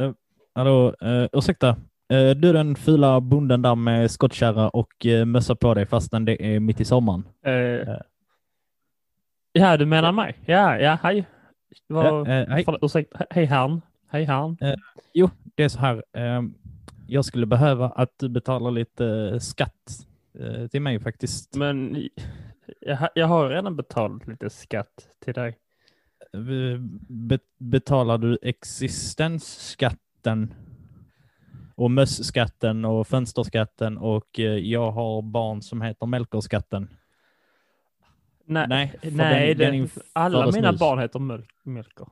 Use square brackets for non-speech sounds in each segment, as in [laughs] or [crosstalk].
Uh, hallå, uh, ursäkta. Uh, du den fula bonden där med skottkärra och uh, mössa på dig fastän det är mitt i sommaren. Uh, ja, du menar mig? Ja, ja, hej. Var, hej. Förlåt, ursäkta, hej herrn. Hej herrn. jo, det är så här. jag skulle behöva att du betalar lite skatt till mig faktiskt. Men jag, jag har redan betalat lite skatt till dig. Be betalar du existensskatten och mösskatten och fönsterskatten och jag har barn som heter Melkerskatten? Nej, nej, nej den, den alla mina mus. barn heter Melker.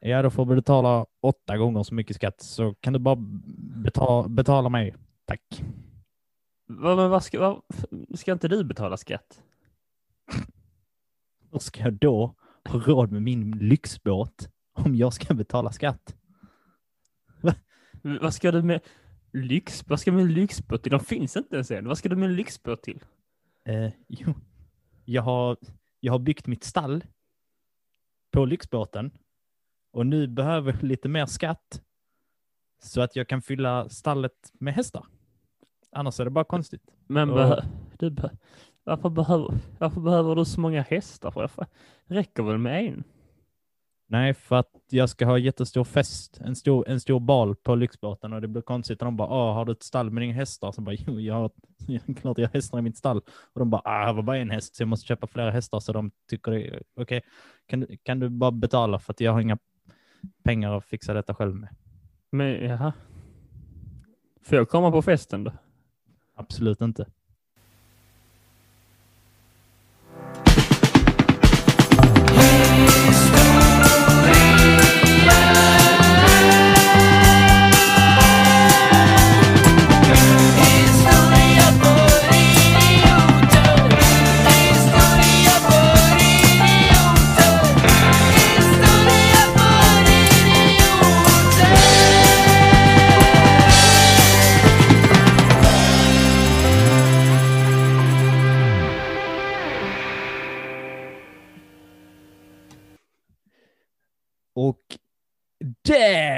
Ja, då får du betala åtta gånger så mycket skatt så kan du bara betala, betala mig. Tack. Vad, men vad ska, vad, ska inte du betala skatt? Hur ska jag då ha råd med min lyxbåt om jag ska betala skatt? Va? Vad ska du med lyx? Vad ska du med lyxbåt till? De finns inte ens än. Vad ska du med en lyxbåt till? Eh, jo, jag har, jag har byggt mitt stall på lyxbåten och nu behöver jag lite mer skatt så att jag kan fylla stallet med hästar. Annars är det bara konstigt. Men och... du varför, behöver, varför behöver du så många hästar? För det räcker väl med en? Nej, för att jag ska ha jättestor fest, en stor, en stor bal på lyxbåten och det blir konstigt när de bara, Åh, har du ett stall med inga hästar? Så bara, jo, [laughs] jag har, klart jag har hästar i mitt stall. Och de bara, ah, jag var bara en häst så jag måste köpa flera hästar så de tycker okej. Okay. Kan, kan du bara betala för att jag har inga pengar att fixa detta själv med? Men jaha. Får jag komma på festen då? Absolut inte.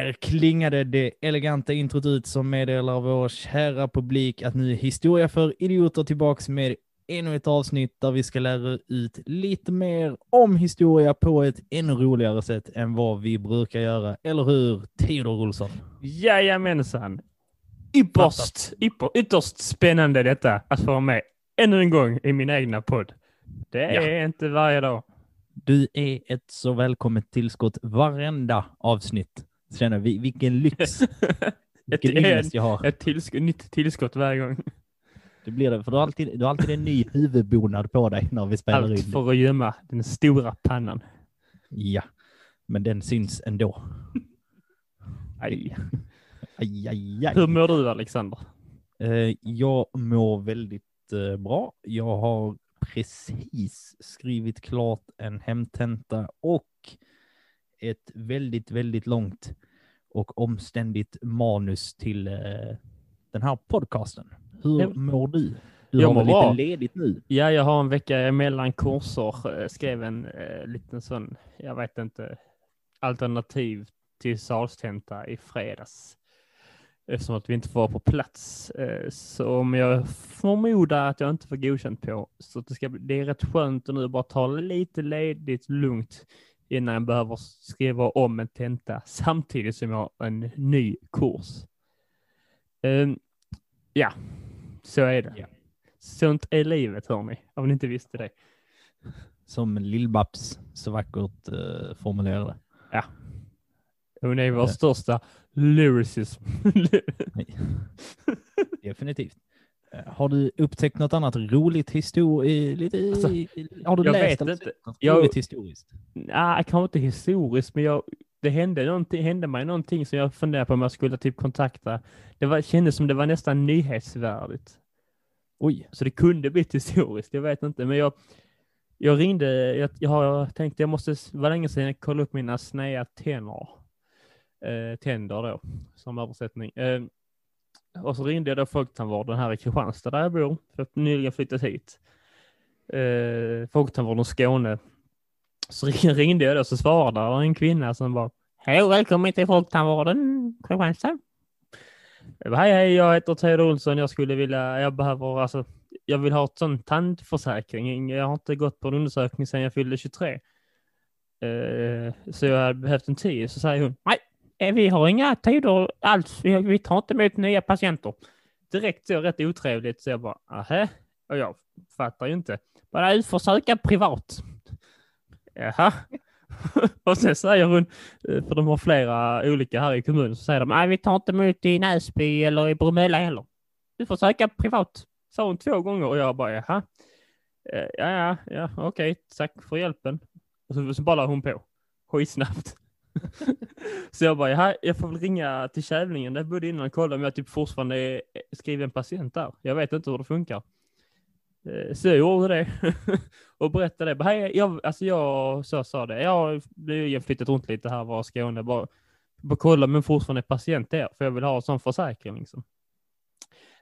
Där klingade det eleganta introt ut som meddelar vår kära publik att nu är Historia för idioter tillbaks med ännu ett avsnitt där vi ska lära ut lite mer om historia på ett ännu roligare sätt än vad vi brukar göra. Eller hur, Theodor Olsson? Jajamensan. Ypperst, ypper, ytterst spännande detta att få vara med ännu en gång i min egna podd. Det är ja. inte varje dag. Du är ett så välkommet tillskott varenda avsnitt. Vi, vilken lyx. [laughs] vilken ynnest jag har. Ett tillsk nytt tillskott varje gång. Det blir det, för du har alltid, du har alltid en ny huvudbonad på dig när vi spelar Allt in. för att gömma den stora pannan. Ja, men den syns ändå. Aj. Aj, aj, aj. Hur mår du Alexander? Uh, jag mår väldigt uh, bra. Jag har precis skrivit klart en hemtenta och ett väldigt, väldigt långt och omständigt manus till eh, den här podcasten. Hur jag, mår du? Du jag har väl lite bra. ledigt nu? Ja, jag har en vecka mellan kurser. Eh, skrev en eh, liten sån, jag vet inte, alternativ till salstenta i fredags eftersom att vi inte får vara på plats. Eh, så om jag förmodar att jag inte får godkänt på, så det, ska, det är rätt skönt att nu bara ta lite ledigt lugnt innan jag behöver skriva om en tenta samtidigt som jag har en ny kurs. Um, ja, så är det. Yeah. Sånt är livet, hörni, om ni inte visste det. Som Lill-Babs så vackert uh, formulerade. Ja. Hon är vår största lyricism. [laughs] Definitivt. Eh, har du upptäckt något annat roligt historiskt? Alltså, har du jag läst vet inte. jag, roligt historiskt? Nej, kanske inte historiskt, men jag, det hände, någonting, hände mig någonting som jag funderade på om jag skulle typ kontakta. Det var, kändes som det var nästan nyhetsvärdigt. Oj. Så det kunde bli historiskt, jag vet inte, men jag, jag ringde, jag, jag har tänkt jag måste, var länge sedan jag kollade upp mina sneda tänder eh, tänder då, som översättning. Eh, och så ringde jag då Folktandvården här i Kristianstad där jag bor, för att nyligen flyttat hit. Eh, Folktandvården Skåne. Så [laughs] ringde jag då så svarade en kvinna som bara Hej välkommen till Folktandvården. Kristianstad. Jag bara, Hej, hej, jag heter Theodor Olsson. Jag skulle vilja, jag behöver, alltså, jag vill ha ett sån tandförsäkring. Jag har inte gått på en undersökning sedan jag fyllde 23. Eh, så jag hade behövt en tid. Så säger hon, nej, Eh, vi har inga tider alls. Vi, vi tar inte emot nya patienter. Direkt så rätt otrevligt, så jag bara, aha. Och jag fattar ju inte. Bara utförsöka privat. Jaha. [laughs] och sen säger hon, eh, för de har flera olika här i kommunen, så säger de, nej vi tar inte emot i Näsby eller i Bromölla heller. Du får söka privat. Sa hon två gånger och jag bara, jaha. Eh, ja, ja, ja, okej, tack för hjälpen. Och så, så bara hon på. Skitsnabbt. [laughs] så jag bara, ja, jag får väl ringa till Kävlingen där jag bodde innan och kolla om jag typ fortfarande är skriven patient där. Jag vet inte hur det funkar. Eh, så jag gjorde det [laughs] och berättade det. Hej, jag, alltså jag så sa det. Jag har flyttat runt lite här var i Skåne. Bara, bara kolla om jag fortfarande är patient där. För jag vill ha en sån försäkring liksom.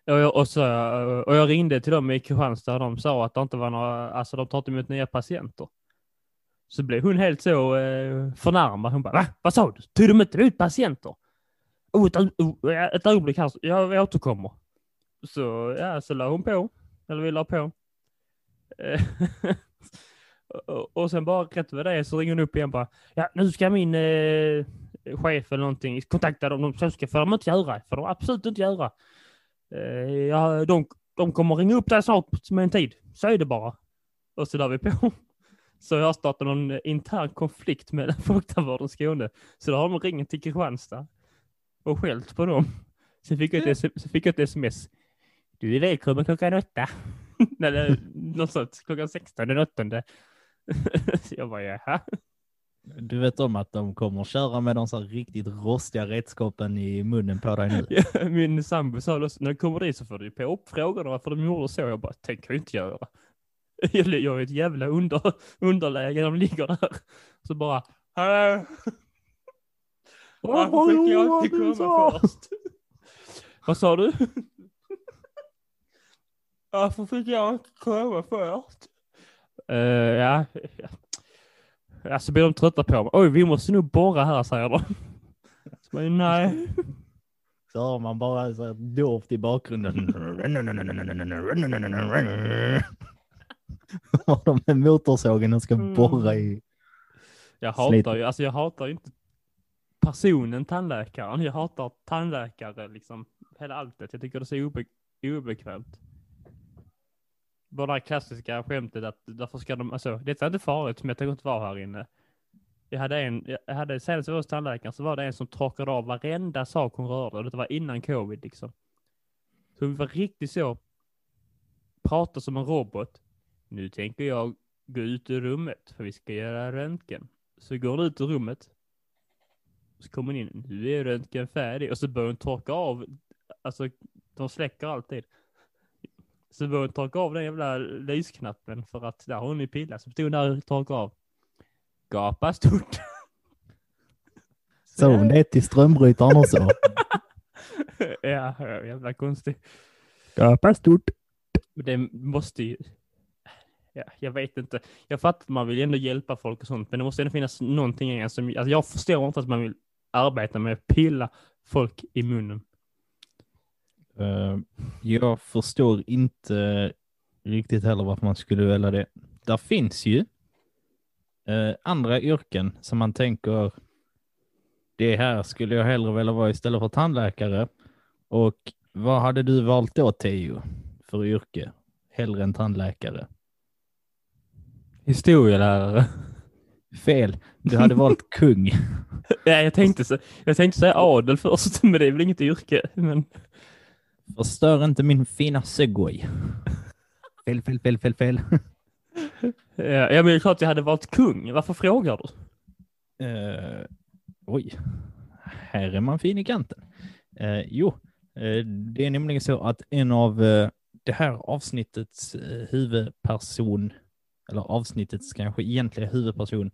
Och jag, och, så, och jag ringde till dem i Kristianstad och de sa att det inte var några, alltså de tar inte emot nya patienter. Så blev hon helt så eh, förnärmad. Hon bara, va? Vad sa du? Tog de inte emot patienter? Oh, ett, oh, ett ögonblick här, jag, jag återkommer. Så, ja, så la hon på. Eller vi la på. Eh, [laughs] och, och sen bara rätt vad det så ringer hon upp igen bara, ja nu ska min eh, chef eller någonting kontakta dem, så ska får de inte göra, får de absolut inte göra. Eh, ja, de, de kommer ringa upp dig snart med en tid, så är det bara. Och så la vi på. Så jag har startat någon intern konflikt med [laughs] Folktandvården Skåne. Så då har de ringt till Kristianstad och skällt på dem. Sen fick jag ett, S- så fick jag ett sms. Du är välkommen klockan åtta. [laughs] Eller något sånt, klockan 16 den åttonde. [laughs] Så jag bara, jaha. Du vet om att de kommer köra med de så riktigt rostiga redskapen i munnen på dig nu. Ja, Min sambo sa när du kommer dit så får du på upp frågorna varför de gjorde så. Jag bara, tänker jag inte göra. [laughs] Jag är ett jävla under, underläge, de ligger där. Så bara, hallå? Varför fick jag alltid komma först? [laughs] Vad sa du? [laughs] Varför fick jag inte komma först? Uh, ja, ja. Ja, så blir de trötta på mig. Oj, vi måste nog borra här, säger de. Så bara, nej. Så har man bara så här dovt i bakgrunden. [laughs] Och de med motorsågen ska Mm. borra i. Jag hatar ju, alltså jag hatar ju inte personen tandläkaren. Jag hatar tandläkare, liksom hela alltet. Jag tycker det är så obe obekvämt. Bara det här klassiska skämtet att därför ska de, alltså det är inte farligt men jag tänker inte vara här inne. Jag hade en, jag hade senast jag var hos tandläkaren så var det en som torkade av varenda sak hon rörde det var innan covid liksom. Så vi var riktigt så, prata som en robot. Nu tänker jag gå ut ur rummet för vi ska göra röntgen. Så går hon ut ur rummet. Så kommer hon in, nu är röntgen färdig och så börjar hon torka av, alltså de släcker alltid. Så börjar hon torka av den jävla lysknappen för att där har hon ju pillat. Så stod hon där och torkade av. Gapa stort. Så hon det till strömbrytaren också. [laughs] ja, jävla konstigt. Gapa stort. Det måste ju... Ja, jag vet inte. Jag fattar att man vill ändå hjälpa folk och sånt, men det måste ändå finnas någonting igen som... Alltså jag förstår inte att man vill arbeta med att pilla folk i munnen. Uh, jag förstår inte riktigt heller varför man skulle välja det. Där finns ju uh, andra yrken som man tänker det här skulle jag hellre vilja vara istället för tandläkare. Och vad hade du valt då Teo för yrke? Hellre än tandläkare? Historielärare. Fel. Du hade valt [laughs] kung. Ja, jag tänkte, så, jag tänkte säga adel först, [laughs] men det är väl inget yrke. Men Förstör inte min fina segway. Fel, fel, fel, fel, fel. ja, ja, men det är klart jag hade valt kung. Varför frågar du? Eh, oj, här är man fin i kanten. Eh, jo, eh, det är nämligen så att en av det här avsnittets huvudperson, eller avsnittets kanske egentliga huvudperson,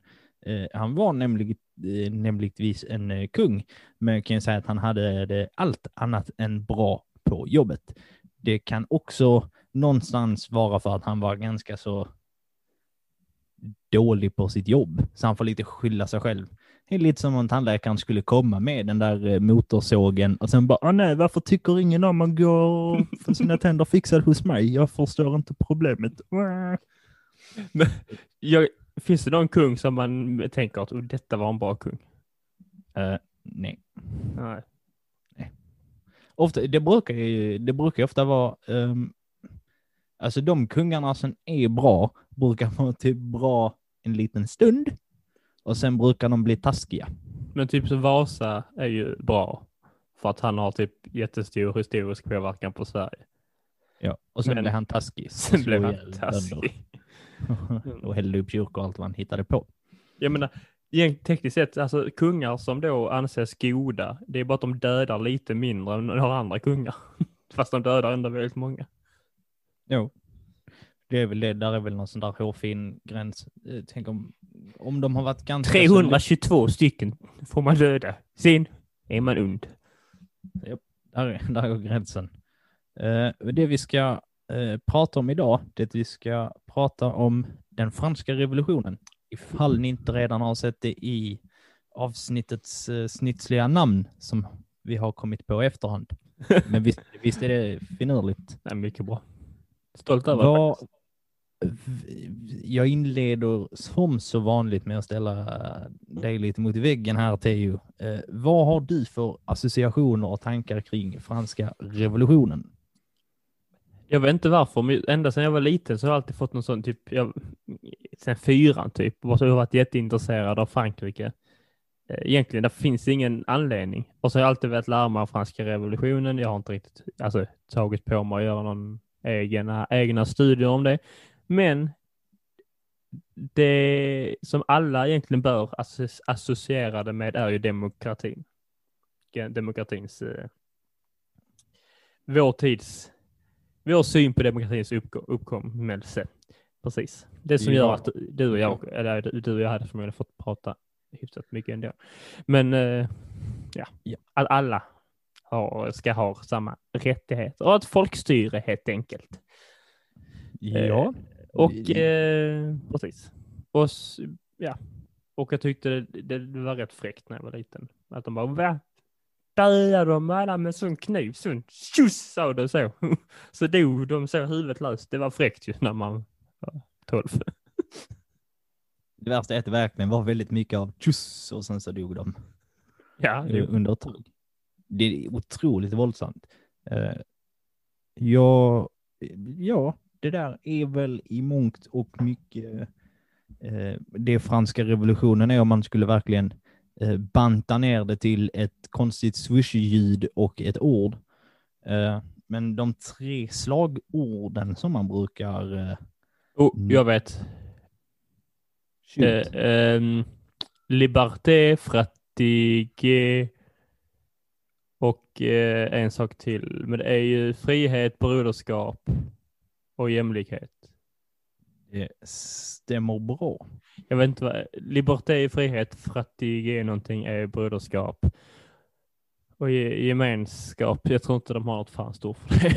eh, han var nämligen, eh, nämligtvis en eh, kung, men jag kan ju säga att han hade det allt annat än bra på jobbet. Det kan också någonstans vara för att han var ganska så dålig på sitt jobb, så han får lite skylla sig själv Det är lite som om tandläkaren skulle komma med den där motorsågen och sen bara, ah, nej, varför tycker ingen om att gå och få sina tänder fixade hos mig? Jag förstår inte problemet. [laughs] Men, jag, finns det någon kung som man tänker att oh, detta var en bra kung? Eh, nej. Nej. Ofta, det, brukar ju, det brukar ofta vara, ehm, alltså de kungarna som är bra brukar vara typ bra en liten stund och sen brukar de bli taskiga. Men typ som Vasa är ju bra för att han har typ jättestor historisk påverkan på Sverige. Ja. Och sen Men- blev han taskig. Sen blev han taskig. Och hällde upp kyrkor och allt vad han hittade på. Jag menar, tekniskt sett, alltså kungar som då anses goda, det är bara att de dödar lite mindre än några andra kungar. [laughs] Fast de dödar ändå väldigt många. Jo. Det är väl det, där är väl någon sån där hårfin gräns. Eh, Tänk om, om de har varit ganska... så- 322 stycken får man döda. Sen är man und. Där, där går gränsen. Eh, det vi ska eh, prata om idag, det är att vi ska prata om den franska revolutionen. Ifall ni inte redan har sett det i avsnittets eh, snitsliga namn som vi har kommit på i efterhand. [laughs] Men visst, visst är det finurligt. Nej, mycket bra. Stolt över faktiskt. jag inleder som så vanligt med att ställa dig lite mot väggen här, Teo. Eh, vad har du för associationer och tankar kring franska revolutionen? Jag vet inte varför, men ända sedan jag var liten så har jag alltid fått någon sån typ, jag, sen fyran typ, och så har jag varit jätteintresserad av Frankrike. Eh, egentligen, det finns ingen anledning. Och så har jag alltid velat lära mig om franska revolutionen. Jag har inte riktigt alltså, tagit på mig att göra någon egna, egna studier om det. Men det som alla egentligen bör associera det med är ju demokratin. Demokratins, eh, vår tids, vår syn på demokratins uppko- uppkommelse. Precis. Det som Ja. gör att du och jag, eller du och jag hade förmodligen fått prata hyfsat mycket ändå. Men eh, ja, Ja. att alla har, ska ha samma rättigheter och ett folkstyre helt enkelt. Ja, Och Vi- eh, precis. Och, ja. och jag tyckte det, det var rätt fräckt när jag var liten. Att de bara, va? Dödade de alla med sån kniv? Sån tjus sa det så. [laughs] Så dog de så huvudet löst. Det var fräckt ju när man var 12. det värsta är att det verkligen var väldigt mycket av tjuss och sen så dog de Ja, jo. under ett tag. Det är otroligt våldsamt. Eh, Ja, ja, det där är väl i mångt och mycket eh, det franska revolutionen är om man skulle verkligen eh, banta ner det till ett konstigt swoosh-ljud och ett ord. Eh, Men de tre slagorden som man brukar eh, oh, jag vet. ehm, liberté, fraternité och en sak till. Men det är ju frihet, broderskap och jämlikhet. Det stämmer bra. Jag vet inte vad, liberté är frihet, fraternité någonting är broderskap. Och ge- gemenskap, jag tror inte de har något fan stort för det.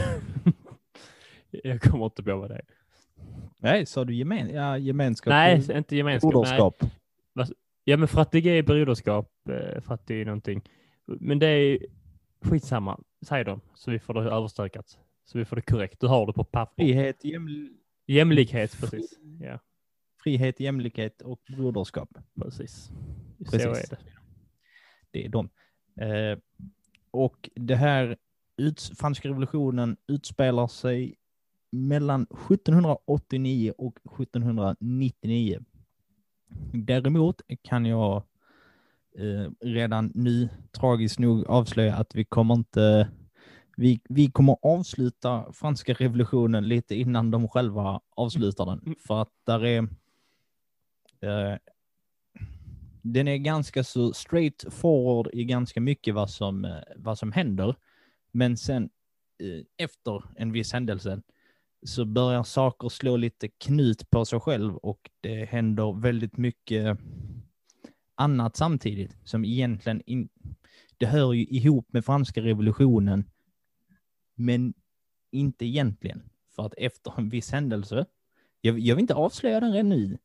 [laughs] jag kommer inte på vad det är. Nej, sa du gemen ja, gemenskap? Nej, inte gemenskap. Nej. Broderskap. Ja, men fraternité är broderskap, eh, fraternité är någonting. Men det är skitsamma, säg dem, så vi får det överstökat. Så vi får det korrekt. Du har det på papper. Frihet, jäml Jämlikhet, precis. Ja, frihet, jämlikhet och broderskap. precis. Så Precis. är det. Det är de. Eh, och det här ut, franska revolutionen utspelar sig mellan 1789 och 1799. Däremot kan jag eh, redan nu tragiskt nog avslöja att vi kommer inte vi, vi kommer avsluta franska revolutionen lite innan de själva avslutar den. För att där är eh, den är ganska så straight forward i ganska mycket vad som, eh, vad som händer. Men sen eh, efter en viss händelse så börjar saker slå lite knut på sig själv och det händer väldigt mycket annat samtidigt som egentligen in, det hör ju ihop med franska revolutionen men inte egentligen. För att efter en viss händelse, jag, jag vill inte avslöja den redan nu,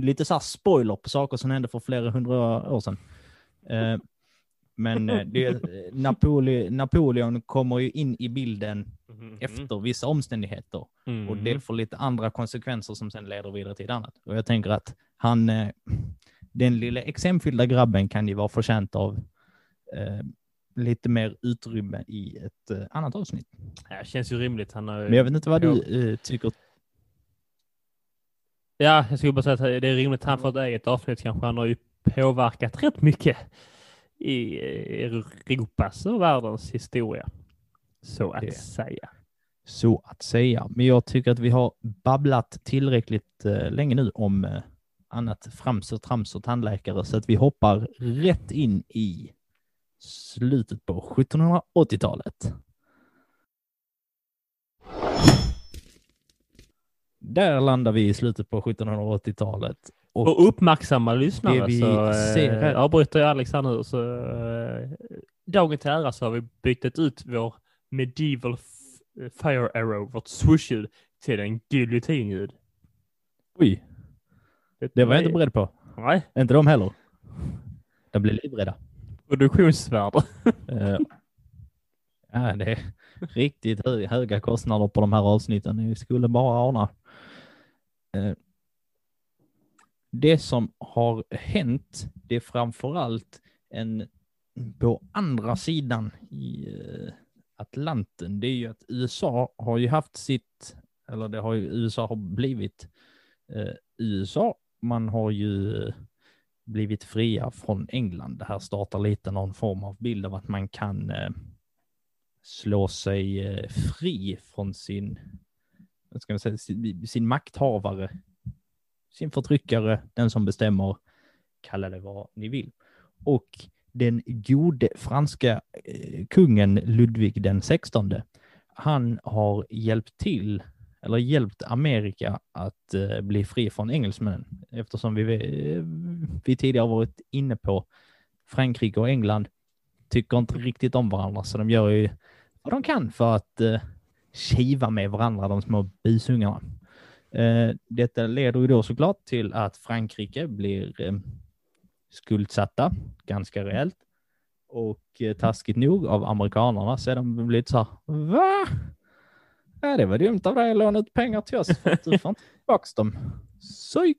lite så här spoiler på saker som hände för flera hundra år sedan. Eh, men eh, det, Napole, Napoleon kommer ju in i bilden Mhm. efter vissa omständigheter och det Mm. får lite andra konsekvenser som sen leder vidare till annat. Och jag tänker att han, eh, den lilla exempelfyllda grabben kan ju vara förtjänt av eh, lite mer utrymme i ett eh, annat avsnitt. Ja, känns ju rimligt. Han har, Men jag vet inte vad du eh, tycker. Ja, jag skulle bara säga att det är rimligt han får ett eget avsnitt kanske. Han har ju påverkat rätt mycket i eh, Europas och världens historia. Så att Det. säga. Så att säga. Men jag tycker att vi har babblat tillräckligt eh, länge nu om eh, annat frams och trams och tandläkare så att vi hoppar rätt in i slutet på 1780-talet. Där landar vi i slutet på 1780-talet. Och Och uppmärksamma lyssnare det vi så ser här- eh, avbryter jag Alex här nu. Så, eh, dagen till ära så har vi bytt ut vår medieval f- fire arrow, vårt swoosh-ljud, till en giljotinljud. oj, det var jag inte beredd på. Nej, Inte de heller. De blir livrädda produktionsvärde. Eh, ja, det är riktigt hö- höga kostnader på de här avsnitten. Ni skulle bara ana. Eh, det som har hänt, det är framförallt en på andra sidan i eh, Atlanten. Det är ju att USA har ju haft sitt, eller det har ju USA har blivit eh, USA. Man har ju eh, blivit fria från England. Det här startar lite någon form av bild av att man kan eh, slå sig eh, fri från sin, vad ska man säga, sin, sin makthavare, sin förtryckare, den som bestämmer, kalla det vad ni vill. Och den gode franska eh, kungen Ludvig den 16, han har hjälpt till eller hjälpt Amerika att eh, bli fri från engelsmännen eftersom vi, eh, vi tidigare varit inne på Frankrike och England tycker inte riktigt om varandra så de gör ju vad de kan för att eh, kiva med varandra, de små bisungarna. Eh, detta leder ju då såklart till att Frankrike blir eh, skuldsatta ganska rejält och eh, taskigt nog av amerikanerna så är de lite så här, va? Ja, det var dumt av dig att låna ut pengar till oss för att du får inte tillbaka dem. Psyk!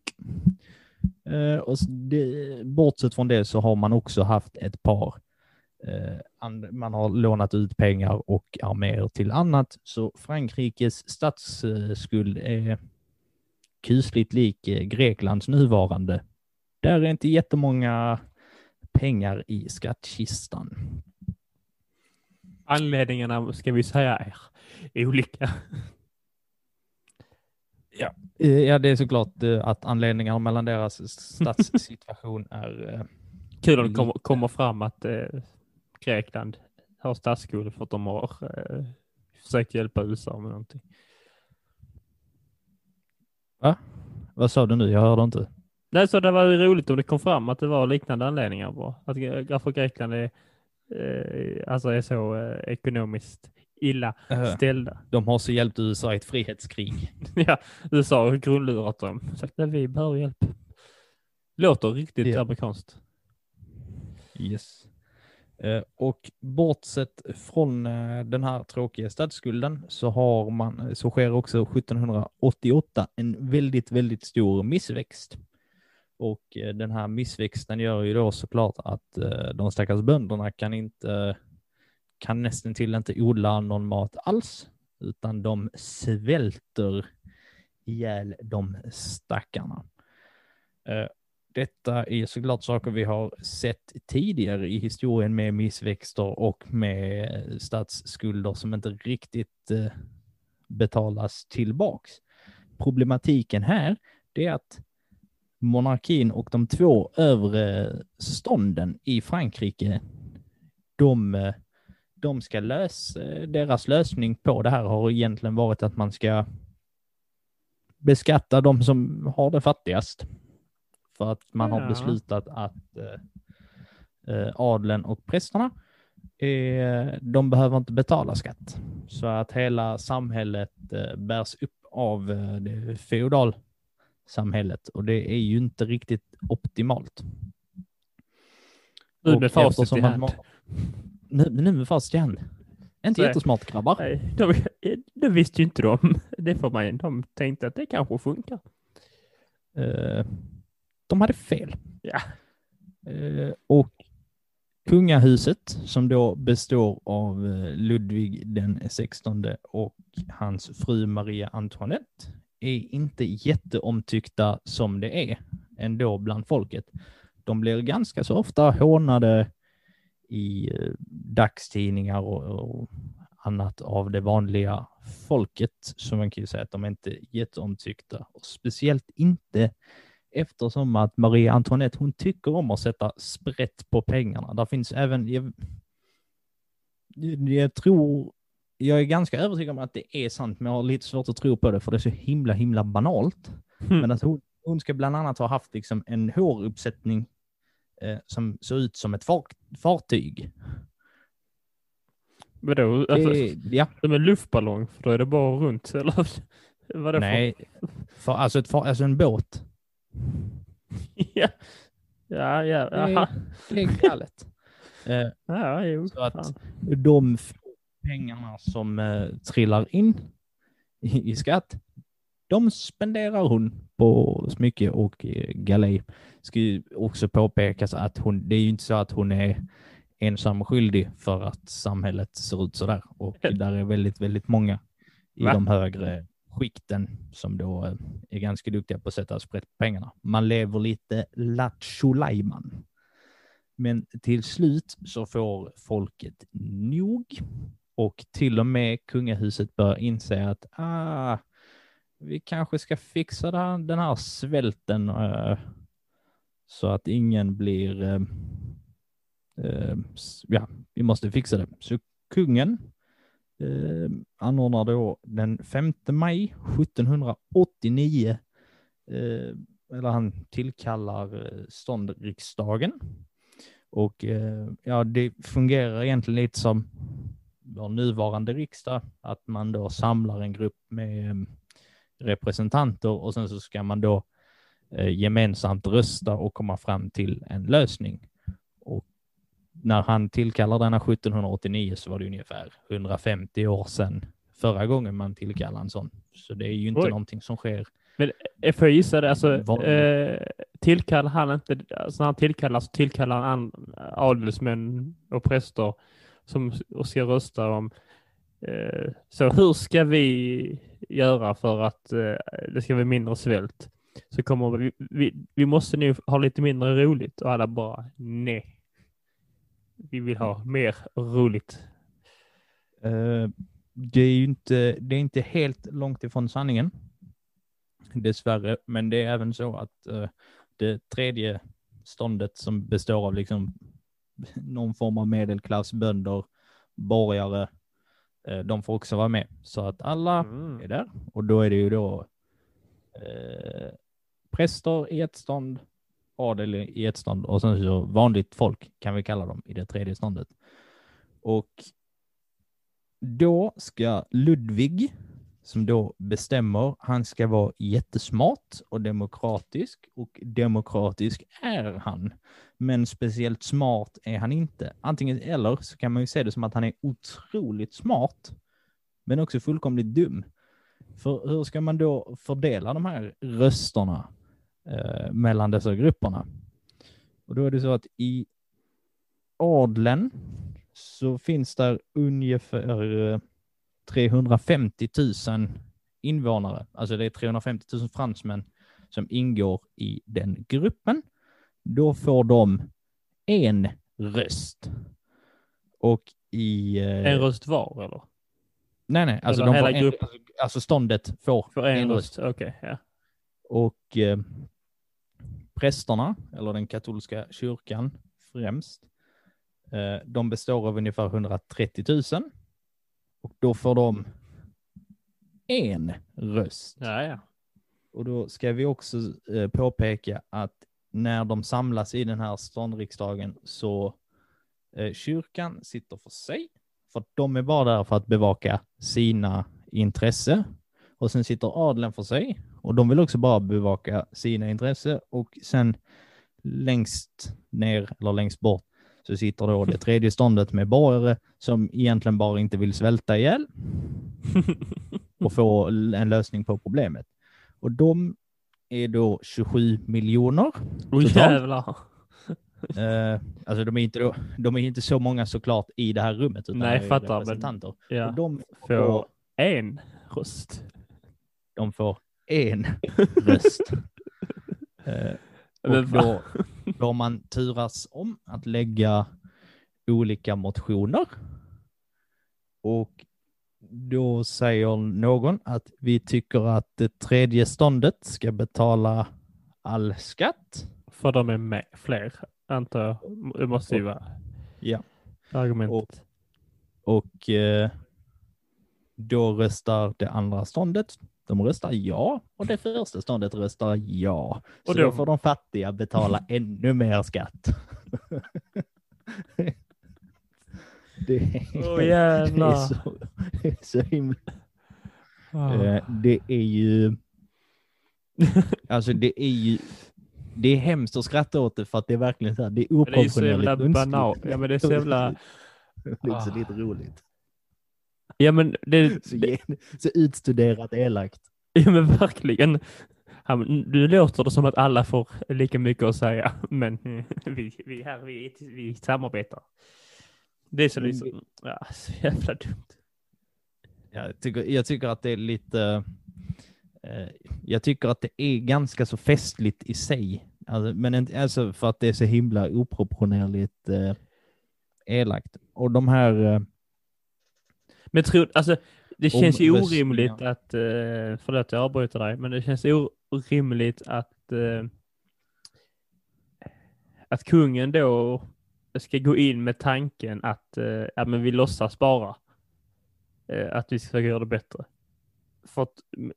Eh, och det, bortsett från det så har man också haft ett par eh, man har lånat ut pengar och arméer till annat. Så Frankrikes statsskuld är kusligt lik eh, Greklands nuvarande. Där är inte jättemånga pengar i skattkistan. Anledningarna ska vi säga är olika. Eh, Ja, det är såklart eh, att anledningarna mellan deras statssituation [laughs] är... eh, Kul om det kommer, fram att eh, Grekland har statsskuld för att de har eh, försökt hjälpa USA med någonting. Vad sa du nu? Jag hörde inte. Nej, så det var roligt om det kom fram att det var liknande anledningar bara. Att varför Grekland är, eh, alltså är så eh, ekonomiskt illa Eh, ställda. De har så hjälpt USA i ett frihetskrig. [laughs] ja, USA har grundlurat dem. Sagt att vi behöver hjälp. Låter riktigt Ja. amerikanskt. Yes. Eh, Och bortsett från eh, den här tråkiga statsskulden så har man, så sker också 1788 en väldigt, väldigt stor missväxt. Och eh, den här missväxten gör ju då såklart att eh, de stackars bönderna kan inte, kan nästan till inte odla någon mat alls, utan de svälter ihjäl de stackarna. Eh, detta är såklart saker vi har sett tidigare i historien med missväxter och med statsskulder som inte riktigt betalas tillbaks. Problematiken här det är att monarkin och de två övre stånden i Frankrike, de, de ska lösa, deras lösning på det här har egentligen varit att man ska beskatta de som har det fattigast. För att man har Ja. beslutat att eh, adeln och prästerna, eh, de behöver inte betala skatt. Så att hela samhället eh, bärs upp av eh, feodal samhället och det är ju inte riktigt optimalt. Nu med facit i hand. Nu, nu med facit i hand. Inte Så- jättesmart grabbar. Nej, de, [laughs] det visste ju inte de. [laughs] Det får man. De tänkte att det kanske funkar. Eh, de hade fel. Ja. Eh, och kungahuset som då består av eh, Ludvig den 16 och hans fru Maria Antoinette är inte jätteomtyckta som det är ändå bland folket. De blir ganska så ofta hånade i eh, dagstidningar och, och annat av det vanliga folket. Så man kan ju säga att de är inte är jätteomtyckta. Och speciellt inte eftersom att Maria Antoinette, hon tycker om att sätta sprätt på pengarna. Där finns även, jag, jag tror, jag är ganska övertygad om att det är sant, men jag har lite svårt att tro på det, för det är så himla, himla banalt. Mm. Men att hon, hon ska bland annat ha haft liksom en håruppsättning eh, som såg ut som ett far, fartyg. Vadå? Alltså, Det, ja, som en luftballong? För då är det bara runt. Eller [laughs] vad är det nej, för, alltså, ett far, alltså en båt. för? [laughs] ja. Ja, ja, Det. Det är galet. [laughs] Eh, Ja, jo. Så att- fan. de pengarna som eh, trillar in i, i skatt, de spenderar hon på smycke och eh, galej. Ska ju också påpekas att hon, det är ju inte så att hon är ensam skyldig för att samhället ser ut så där. Och [laughs] där är väldigt, väldigt många i Va? de högre skikten som då eh, är ganska duktiga på att sätta sprätt på pengarna. Man lever lite lattjo. Men till slut så får folket nog och till och med kungahuset börjar inse att ah, vi kanske ska fixa den här svälten eh, så att ingen blir... eh, eh, ja, vi måste fixa det. Så kungen eh, anordnar då den 5 maj 1789 eh, eller han tillkallar eh, ståndriksdagen. Och eh, ja, det fungerar egentligen lite som vår nuvarande riksdag, att man då samlar en grupp med eh, representanter och sen så ska man då eh, gemensamt rösta och komma fram till en lösning. Och när han tillkallar denna 1789 så var det ungefär 150 år sedan förra gången man tillkallade en sån. Så det är ju inte Oj. någonting som sker. Eh, Får jag gissa det? Alltså, eh, tillkallar han inte, alltså när han tillkallar så tillkallar han an- adelsmän och präster som och ska rösta om eh, så hur ska vi göra för att eh, det ska bli mindre svält? Så kommer vi, vi, vi måste nu ha lite mindre roligt och alla bara nej. Vi vill ha mer roligt. Eh, det är ju inte, det är inte helt långt ifrån sanningen. Dessvärre, men det är även så att eh, det tredje ståndet som består av liksom [laughs] någon form av medelklass, bönder, borgare, eh, de får också vara med. Så att alla Mm. är där och då är det ju då eh, präster i ett stånd, adel i ett stånd och sen så vanligt folk kan vi kalla dem i det tredje ståndet. Och då ska Ludvig, som då bestämmer, han ska vara jättesmart och demokratisk och demokratisk är han. Men speciellt smart är han inte. Antingen eller så kan man ju se det som att han är otroligt smart, men också fullkomligt dum. För hur ska man då fördela de här rösterna eh, mellan dessa grupperna? Och då är det så att i adeln så finns där ungefär eh, 350 000 invånare. Alltså det är 350 000 fransmän som ingår i den gruppen. Då får de en röst. Och i... eh, En röst var eller? Nej, nej, alltså, Eller de får hela en, alltså ståndet får För en, röst? Okej, ja. Och eh, prästerna, eller den katolska kyrkan främst, eh, de består av ungefär 130 000. Och då får de en röst. Ja, ja. Och då ska vi också eh, påpeka att när de samlas i den här ståndriksdagen så eh, kyrkan sitter för sig, för de är bara där för att bevaka sina intresse. Och sen sitter adeln för sig och de vill också bara bevaka sina intressen och sen längst ner eller längst bort så sitter då det tredje ståndet med borgare som egentligen bara inte vill svälta ihjäl och få en lösning på problemet. Och de är då 27 miljoner. Åh Totalt. jävlar. Eh, alltså de är, inte då, de är inte så många såklart i det här rummet, utan Nej, fattar, men- representanter. Och Ja. de Får får, en röst. de får en [laughs] röst. Eh, och då, har man turas om att lägga olika motioner. Och då säger någon att vi tycker att det tredje ståndet ska betala all skatt. För de är med fler, antar jag. Det måste ju vara Ja. argumentet. Och eh, då röstar det andra ståndet. De röstar ja och det första ståndet röstar ja. Så Och då då- får de fattiga betala [laughs] ännu mer skatt. [laughs] det, är, Åh det, är så, det är så himla... Ah. Eh, det är ju... Alltså det är ju... Det är hemskt att skratta åt det för att det är verkligen så här, det är Men det är så jävla oproportionerligt banalt. Ja, men det är så jävla... [laughs] Det är så lite roligt. Ja men det, [laughs] Så, det så utstuderat elakt. [laughs] ja, men verkligen. Nu låter det som att alla får lika mycket att säga, [laughs] men vi, vi här, vi, vi samarbetar. Det är så liksom, ja, så jävla dumt. Jag tycker, jag tycker att det är lite... Eh, jag tycker att det är ganska så festligt i sig. Alltså, men inte, alltså för att det är så himla oproportionerligt eh, elakt. Och de här... Eh, Men tror, alltså, det känns ju orimligt att, eh, förlåt jag avbryter dig, men det känns orimligt att, eh, att kungen då ska gå in med tanken att, eh, ja men vi låtsas bara att vi ska försöka göra det bättre. För att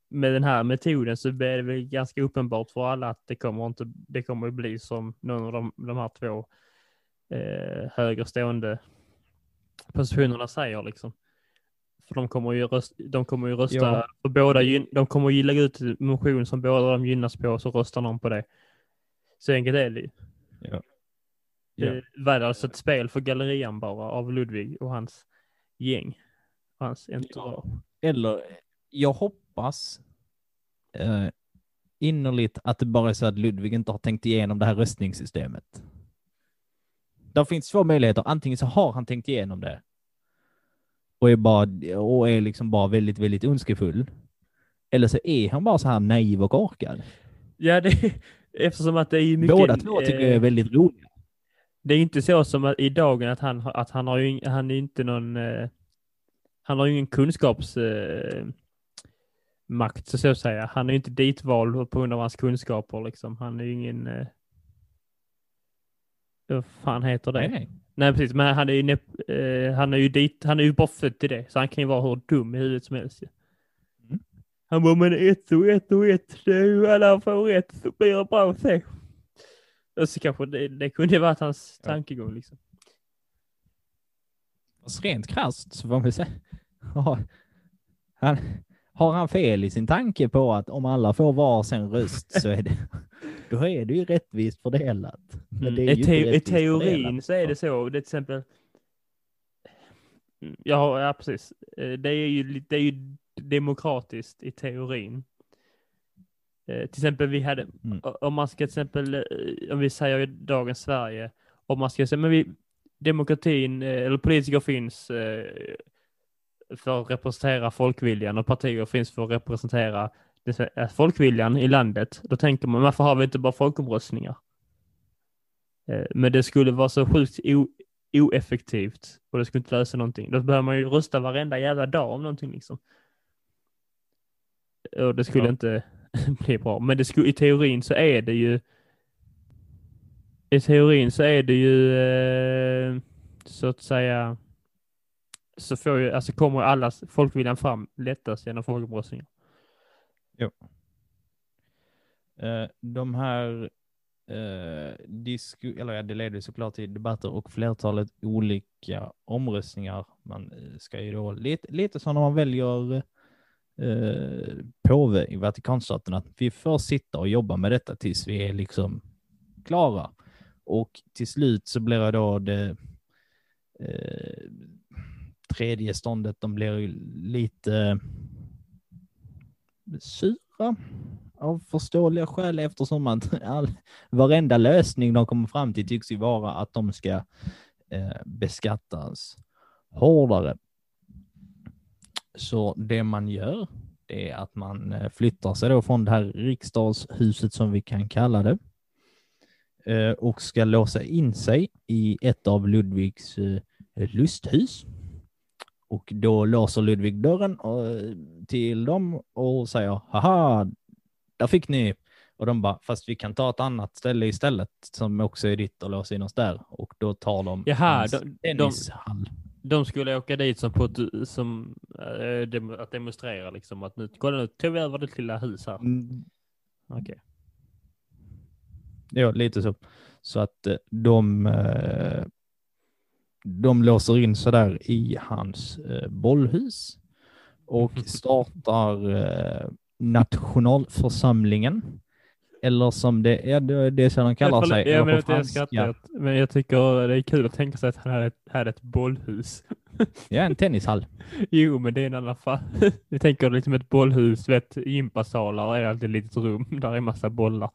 med den här metoden så blir det väl ganska uppenbart för alla att det kommer inte, det kommer bli som någon av de, de här två eh, högerstående positionerna säger liksom. För de kommer ju, röst, de kommer ju rösta Ja. för båda, de kommer ju lägga ut motion som båda de gynnas på så röstar någon på det. Så enkelt är det ju. Ja. Det var det alltså ett spel för gallerian bara av Ludvig och hans gäng. Hans entourage. eller jag hoppas eh, innerligt att det bara är så att Ludvig inte har tänkt igenom det här röstningssystemet. Där finns två möjligheter. Antingen så har han tänkt igenom det och är, bara, och är liksom bara väldigt, väldigt ondskefull. Eller så är han bara så här naiv och korkad. Ja, det, [laughs] eftersom att det är ju mycket... Båda två tycker jag är eh, väldigt roliga. Det är inte så som i dagen att han, att han har ju han är inte någon, eh, han har ju ingen kunskaps eh, så att säga. Han är ju inte ditvald på grund av hans kunskaper liksom. Han är ju ingen, vad fan heter det? Nej, nej. Precis, men han är ju, eh, han är ju dit, han är ju bara född till det, så han kan ju vara hur dum i huvudet som helst. Mm. Han bara, men ett och ett och ett, det är ju alla får rätt så blir det bra så. Och så kanske det, det kunde ju varit hans Ja. tankegång liksom. Fast rent krasst så får man säga, han, har han fel i sin tanke på att om alla får var sin röst så är det, då är det ju rättvist fördelat. Men det är Mm. I, ju te- inte I teorin fördelat. så är det så, det är till exempel, ja, ja precis, Eh, det är ju, det är ju demokratiskt i teorin. Eh, Till exempel vi hade, Mm. om man ska till exempel, eh, om vi säger i dagens Sverige, om man ska säga, men vi, demokratin, eller politiker finns för att representera folkviljan och partier finns för att representera det, folkviljan i landet. Då tänker man, varför har vi inte bara folkomröstningar? Eh, Men det skulle vara så sjukt oeffektivt och det skulle inte lösa någonting. Då behöver man ju rösta varenda jävla dag om någonting liksom. Och det skulle Ja. inte [laughs] bli bra. Men det skulle, i teorin så är det ju i teorin så är det ju eh, så att säga så får ju, alltså kommer allas folkviljan fram lättast genom folkomröstningar. Eh, De här eh, disku, eller ja, det leder såklart till debatter och flertalet olika omröstningar. Man eh, ska ju då lite, lite som när man väljer eh, påve i Vatikanstaten att vi får sitta och jobba med detta tills vi är liksom klara. Och till slut så blir det då det eh, tredje ståndet, de blir lite sura av förståeliga skäl eftersom att [laughs] all, varenda lösning de kommer fram till tycks ju vara att de ska eh, beskattas hårdare. Så det man gör det är att man eh, flyttar sig då från det här riksdagshuset som vi kan kalla det eh, och ska låsa in sig i ett av Ludvigs eh, lusthus. Och då låser Ludvig dörren till dem och säger haha, där fick ni. Och de bara, fast vi kan ta ett annat ställe istället som också är ditt och låsa in oss där. Och då tar de Jaha, de, tennishall. De, de skulle åka dit som på som, äh, dem, att demonstrera liksom att nu, kolla nu, tog vi över ditt lilla hus här. Mm. Okej. Okay. Ja, lite så. Så att eh, de, eh, de låser in sig där i hans bollhus och startar nationalförsamlingen. Eller som det är, det som de kallar sig. Jag, men, jag skrattar, men jag tycker det är kul att tänka sig att han ett, hade ett bollhus. [laughs] Ja, en tennishall. jo, men det är en annan fall. [laughs] Jag tänker liksom ett bollhus, vet, gympasalar är alltid ett litet rum där är massa bollar.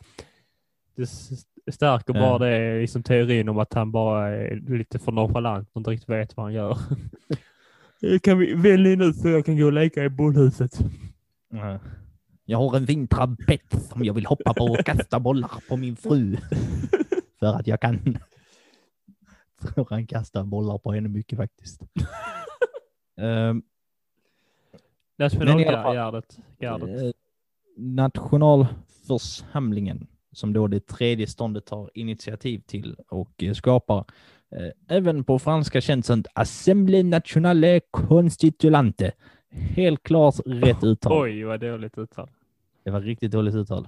Det stärker bara det, liksom teorin om att han bara är lite för nonchalant och inte riktigt vet vad han gör. kan vi välja nu så jag kan gå och leka i bollhuset? Jag har en fin trampett som jag vill hoppa på och [laughs] kasta bollar på min fru. För att jag kan. Tror han kastar bollar på henne mycket faktiskt. um, Nationalgardet. Uh, nationalförsamlingen som då det tredje ståndet tar initiativ till och skapar uh, även på franska känt som Assemblée Nationale Constituante. Helt klart rätt uttal. Oj, vad dåligt uttal. Det var riktigt dåligt uttal.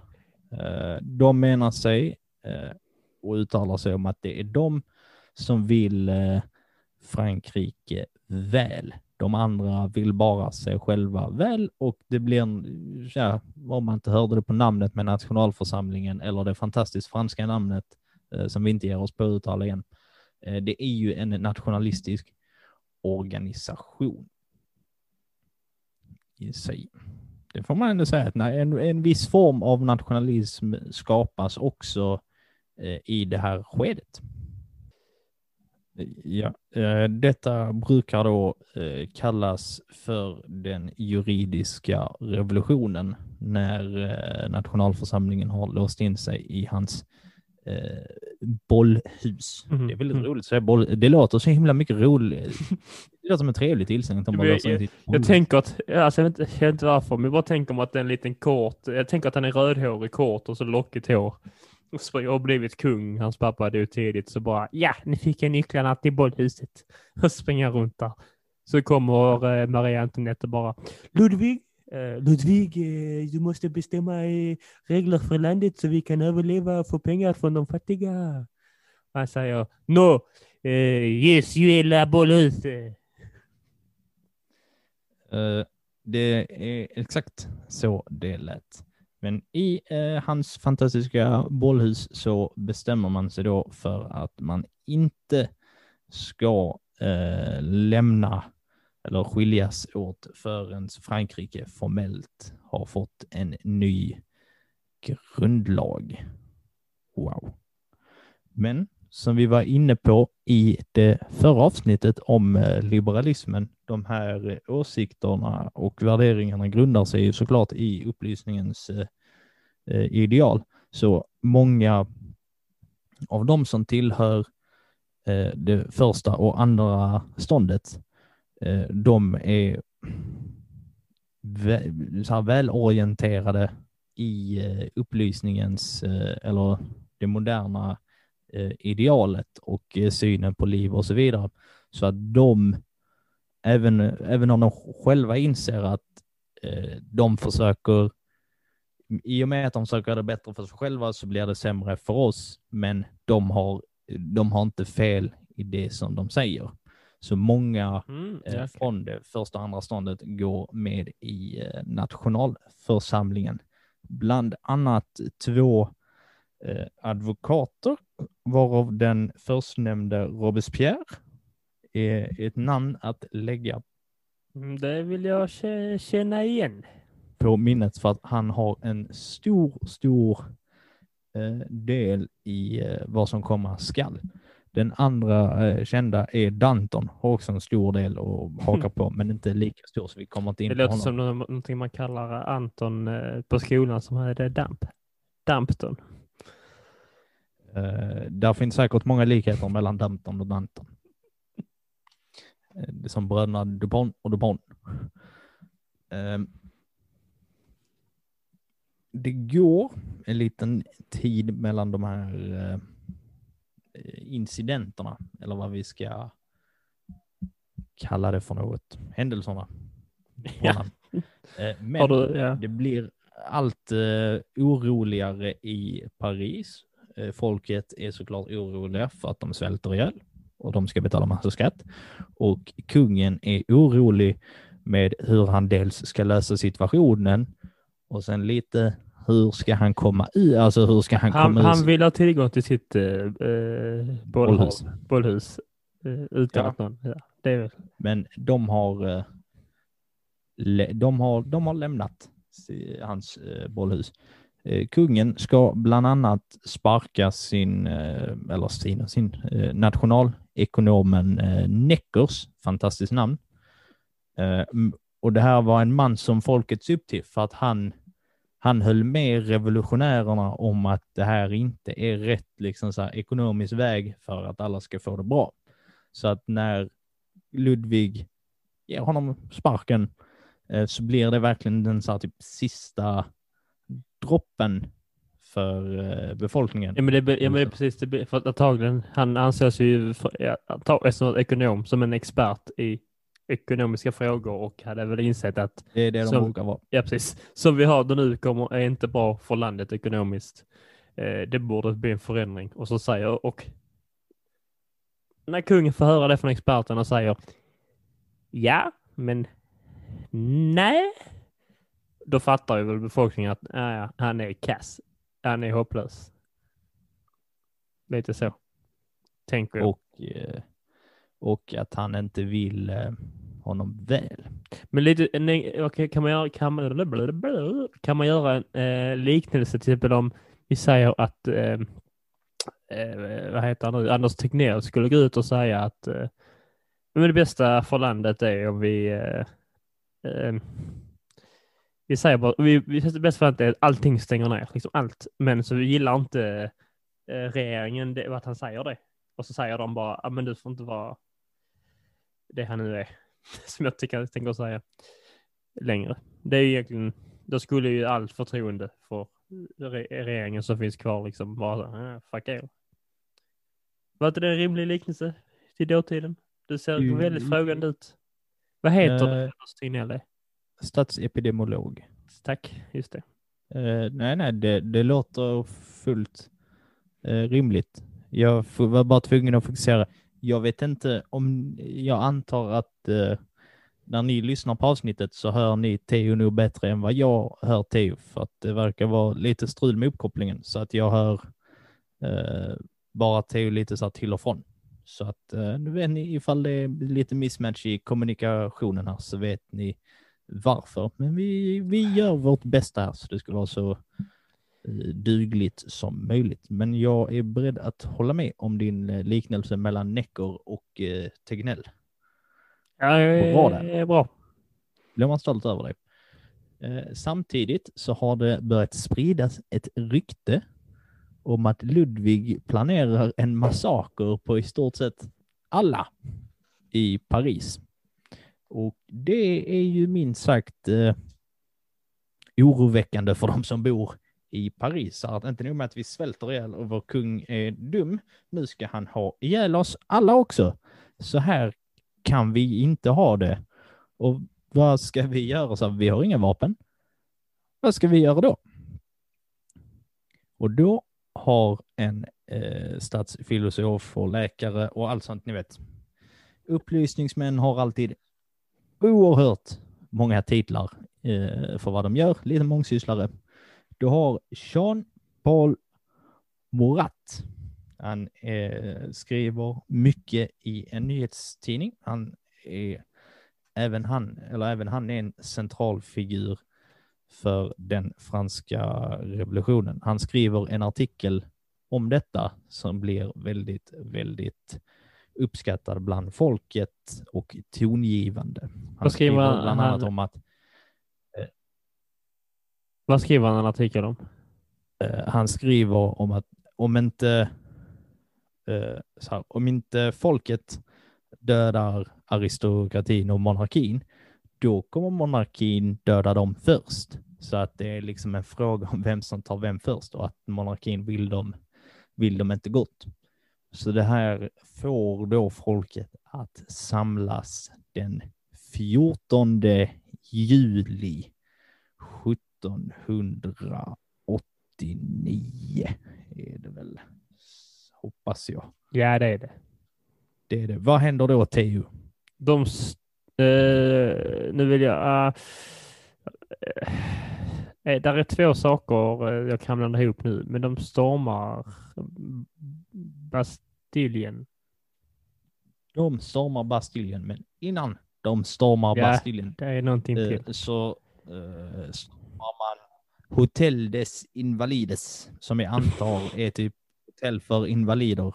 Eh, de menar sig eh, och uttalar sig om att det är de som vill eh, Frankrike väl. De andra vill bara sig själva väl och det blir, en, ja, om man inte hörde det på namnet med nationalförsamlingen eller det fantastiskt franska namnet eh, som vi inte ger oss på att uttala igen. Eh, det är ju en nationalistisk organisation i sig det får man ändå säga att en, en viss form av nationalism skapas också eh, i det här skedet. Ja, eh, detta brukar då eh, kallas för den juridiska revolutionen när eh, nationalförsamlingen har låst in sig i hans bollhus. Mm. Det är väldigt mm. roligt att säga boll. Det låter så himla mycket roligt. [laughs] Det låter som en trevlig tillställning. Jag, jag, jag tänker att, alltså, jag, vet inte, jag vet inte varför, men jag bara tänker mig att det är en liten kort, jag tänker att han är rödhårig, kort och så lockigt hår. Och har blivit kung, hans pappa dog tidigt, så bara ja, ni fick jag nycklarna till bollhuset. Och springa runt där. Så kommer eh, Maria Antoinette och bara Ludvig, eh, Ludvig, eh, du måste bestämma eh, regler för landet så vi kan överleva och få pengar från de fattiga. Han säger No, yes, eh, you är la bollhus. Eh, det är exakt så det lät. Men i eh, hans fantastiska bollhus så bestämmer man sig då för att man inte ska eh, lämna eller skiljas åt förrän Frankrike formellt har fått en ny grundlag. Wow. Men som vi var inne på i det förra avsnittet om eh, liberalismen, de här åsikterna och värderingarna grundar sig ju såklart i upplysningens eh, ideal. Så många av de som tillhör eh, det första och andra ståndet Eh, de är så här välorienterade i eh, upplysningens eh, eller det moderna eh, idealet och eh, synen på liv och så vidare. Så att de, även, även om de själva inser att de försöker, i och med att de försöker göra det bättre för sig själva så blir det sämre för oss, men de har, de har inte fel i det som de säger. Så många Mm, eh, ja, okej. från det första och andra ståndet går med i eh, nationalförsamlingen. Bland annat två eh, advokater, varav den förstnämnde Robespierre är ett namn att lägga Mm, Det vill jag kä- känna igen. på minnet för att han har en stor, stor eh, del i eh, vad som komma skall. Den andra eh, kända är Danton, har också en stor del att haka [laughs] på, men inte lika stor så vi kommer inte in Det på låter honom. som nå- någonting man kallar Anton på skolan som hade damp. Dampton. Eh, där finns säkert många likheter mellan Danton och Danton. Eh, som bröderna Dupont och Dupont. Eh, det går en liten tid mellan de här eh, incidenterna, eller vad vi ska kalla det för något. Händelserna. Ja. Eh, [laughs] Men du, ja. det blir allt oroligare i Paris. Folket är såklart oroliga för att de svälter ihjäl och de ska betala massa skatt. Och kungen är orolig med hur han dels ska lösa situationen och sen lite hur ska han komma i, alltså hur ska han, Han, komma han vill ha tillgång till sitt eh, eh, Bollhus. bollhus eh, utan Ja. att någon... Ja, det är väl. Men de har, eh, de har, de har lämnat hans eh, bollhus. Eh, kungen ska bland annat sparka sin, eh, eller sin, sin eh, nationalekonomen Neckers, fantastiskt namn. Och det här var en man som folket såg upp till för att han, han höll med revolutionärerna om att det här inte är rätt liksom så här, ekonomisk väg för att alla ska få det bra. Så att när Ludvig ger honom sparken så blir det verkligen den så här, typ sista droppen för eh, befolkningen. Ja men det, ja, men det är precis, det, för att antagligen, han anses ju för, ja, som ekonom som en expert i ekonomiska frågor och hade väl insett att, Det är det de brukar vara. ja precis, som vi har det nu kommer, är inte bra för landet ekonomiskt. Eh, det borde bli en förändring. Och så säger, och när kungen får höra det från experterna säger ja, men nej, då fattar ju väl befolkningen att ja, ja, han är kass, han är hopplös. Lite så, tänker jag. Och, eh, och att han inte vill eh, honom väl. Men lite, nej, okej, kan man göra, kan man, kan man göra en eh, liknelse till exempel om vi säger att, eh, eh, vad heter han nu, Anders Tegnell skulle gå ut och säga att eh, men det bästa för landet är om vi, eh, eh, vi säger bara, vi, vi, det bästa för att allting stänger ner, liksom allt, men så vi gillar inte eh, regeringen det, att han säger det. Och så säger de bara, ja men du får inte vara det han nu är [laughs] som jag tycker, tänker säga längre. Det är ju egentligen, då skulle ju allt förtroende för re regeringen som finns kvar liksom vara så, ah, fuck er. Var inte det en rimlig liknelse till dåtiden? Du ser Mm. väldigt frågande ut. Vad heter det? Eh. Statsepidemiolog. Tack, just det. Eh, nej, nej, det, det låter fullt eh, rimligt. Jag var bara tvungen att fokusera. Jag vet inte om, jag antar att eh, när ni lyssnar på avsnittet så hör ni Teo nog bättre än vad jag hör Teo, för att det verkar vara lite strul med uppkopplingen, så att jag hör eh, bara Teo lite så till och från. Så att eh, nu vet ni ifall det är lite mismatch i kommunikationen här så vet ni varför. Men vi, vi gör vårt bästa här så det ska vara så eh, dugligt som möjligt. Men jag är beredd att hålla med om din eh, liknelse mellan Necker och eh, Tegnell. Ja, Bra där. är bra. Blir man stolt över dig. Eh, samtidigt så har det börjat spridas ett rykte om att Ludvig planerar en massaker på i stort sett alla i Paris. Och det är ju minst sagt eh, oroväckande för de som bor i Paris. Så att inte nog med att vi svälter ihjäl och vår kung är dum, nu ska han ha ihjäl oss alla också. Så här kan vi inte ha det. Och vad ska vi göra? Så vi har inga vapen. Vad ska vi göra då? Och då har en eh, statsfilosof och läkare och allt sånt, ni vet, upplysningsmän har alltid oerhört många titlar eh, för vad de gör, lite mångsysslare. Du har Jean-Paul Morat. Han eh, skriver mycket i en nyhetstidning. Han är även han, eller även han är en central figur för den franska revolutionen. Han skriver en artikel om detta som blir väldigt, väldigt uppskattad bland folket och tongivande. Han skriver bland annat han- om att Vad skriver han en artikel om? eh, han skriver om att om inte, eh, här, om inte folket dödar aristokratin och monarkin, då kommer monarkin döda dem först. Så att det är liksom en fråga om vem som tar vem först och att monarkin vill dem, vill dem inte gott. Så det här får då folket att samlas den 14 juli 1789 är det väl, hoppas jag. Ja, det är det. Det är det. Vad händer då, Teo? De... Eh, nu vill jag... Uh, eh, där är två saker eh, jag kan blanda ihop nu, men de stormar Bastiljen. De stormar Bastiljen, men innan de stormar Ja. Bastiljen Det är någonting eh, till. så eh, stormar man Hotel des Invalides, som jag antar [laughs] är typ hotell för invalider,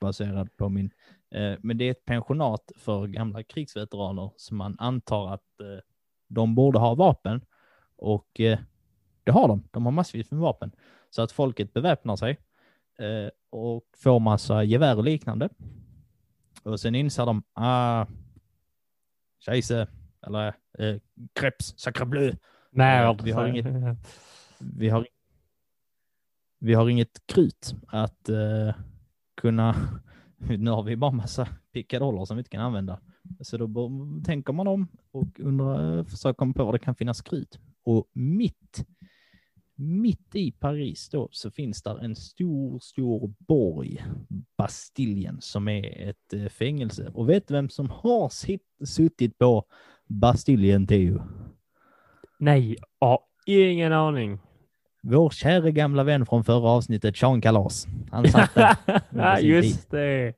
baserad på min. Eh, men det är ett pensionat för gamla krigsveteraner som man antar att eh, de borde ha vapen. Och det har de. De har massvis med vapen. Så att folket beväpnar sig och får massa gevär och liknande. Och sen inser de, ah, scheisse, eller eh, kreps, sacre bleu. Märd. vi har inget- [laughs] Vi har, vi har inget krut att eh, kunna, [laughs] nu har vi bara massa pickadoller som vi inte kan använda. Så då tänker man om och undrar, försöker komma på var det kan finnas krut. Och mitt, mitt i Paris då så finns där en stor, stor borg, Bastiljen, som är ett eh, fängelse. Och vet du vem som har sitt, suttit på Bastiljen, Theo? Nej, ja, ingen aning. Vår kära gamla vän från förra avsnittet, Sean Kalas. Han satt där. [laughs] ja, just det.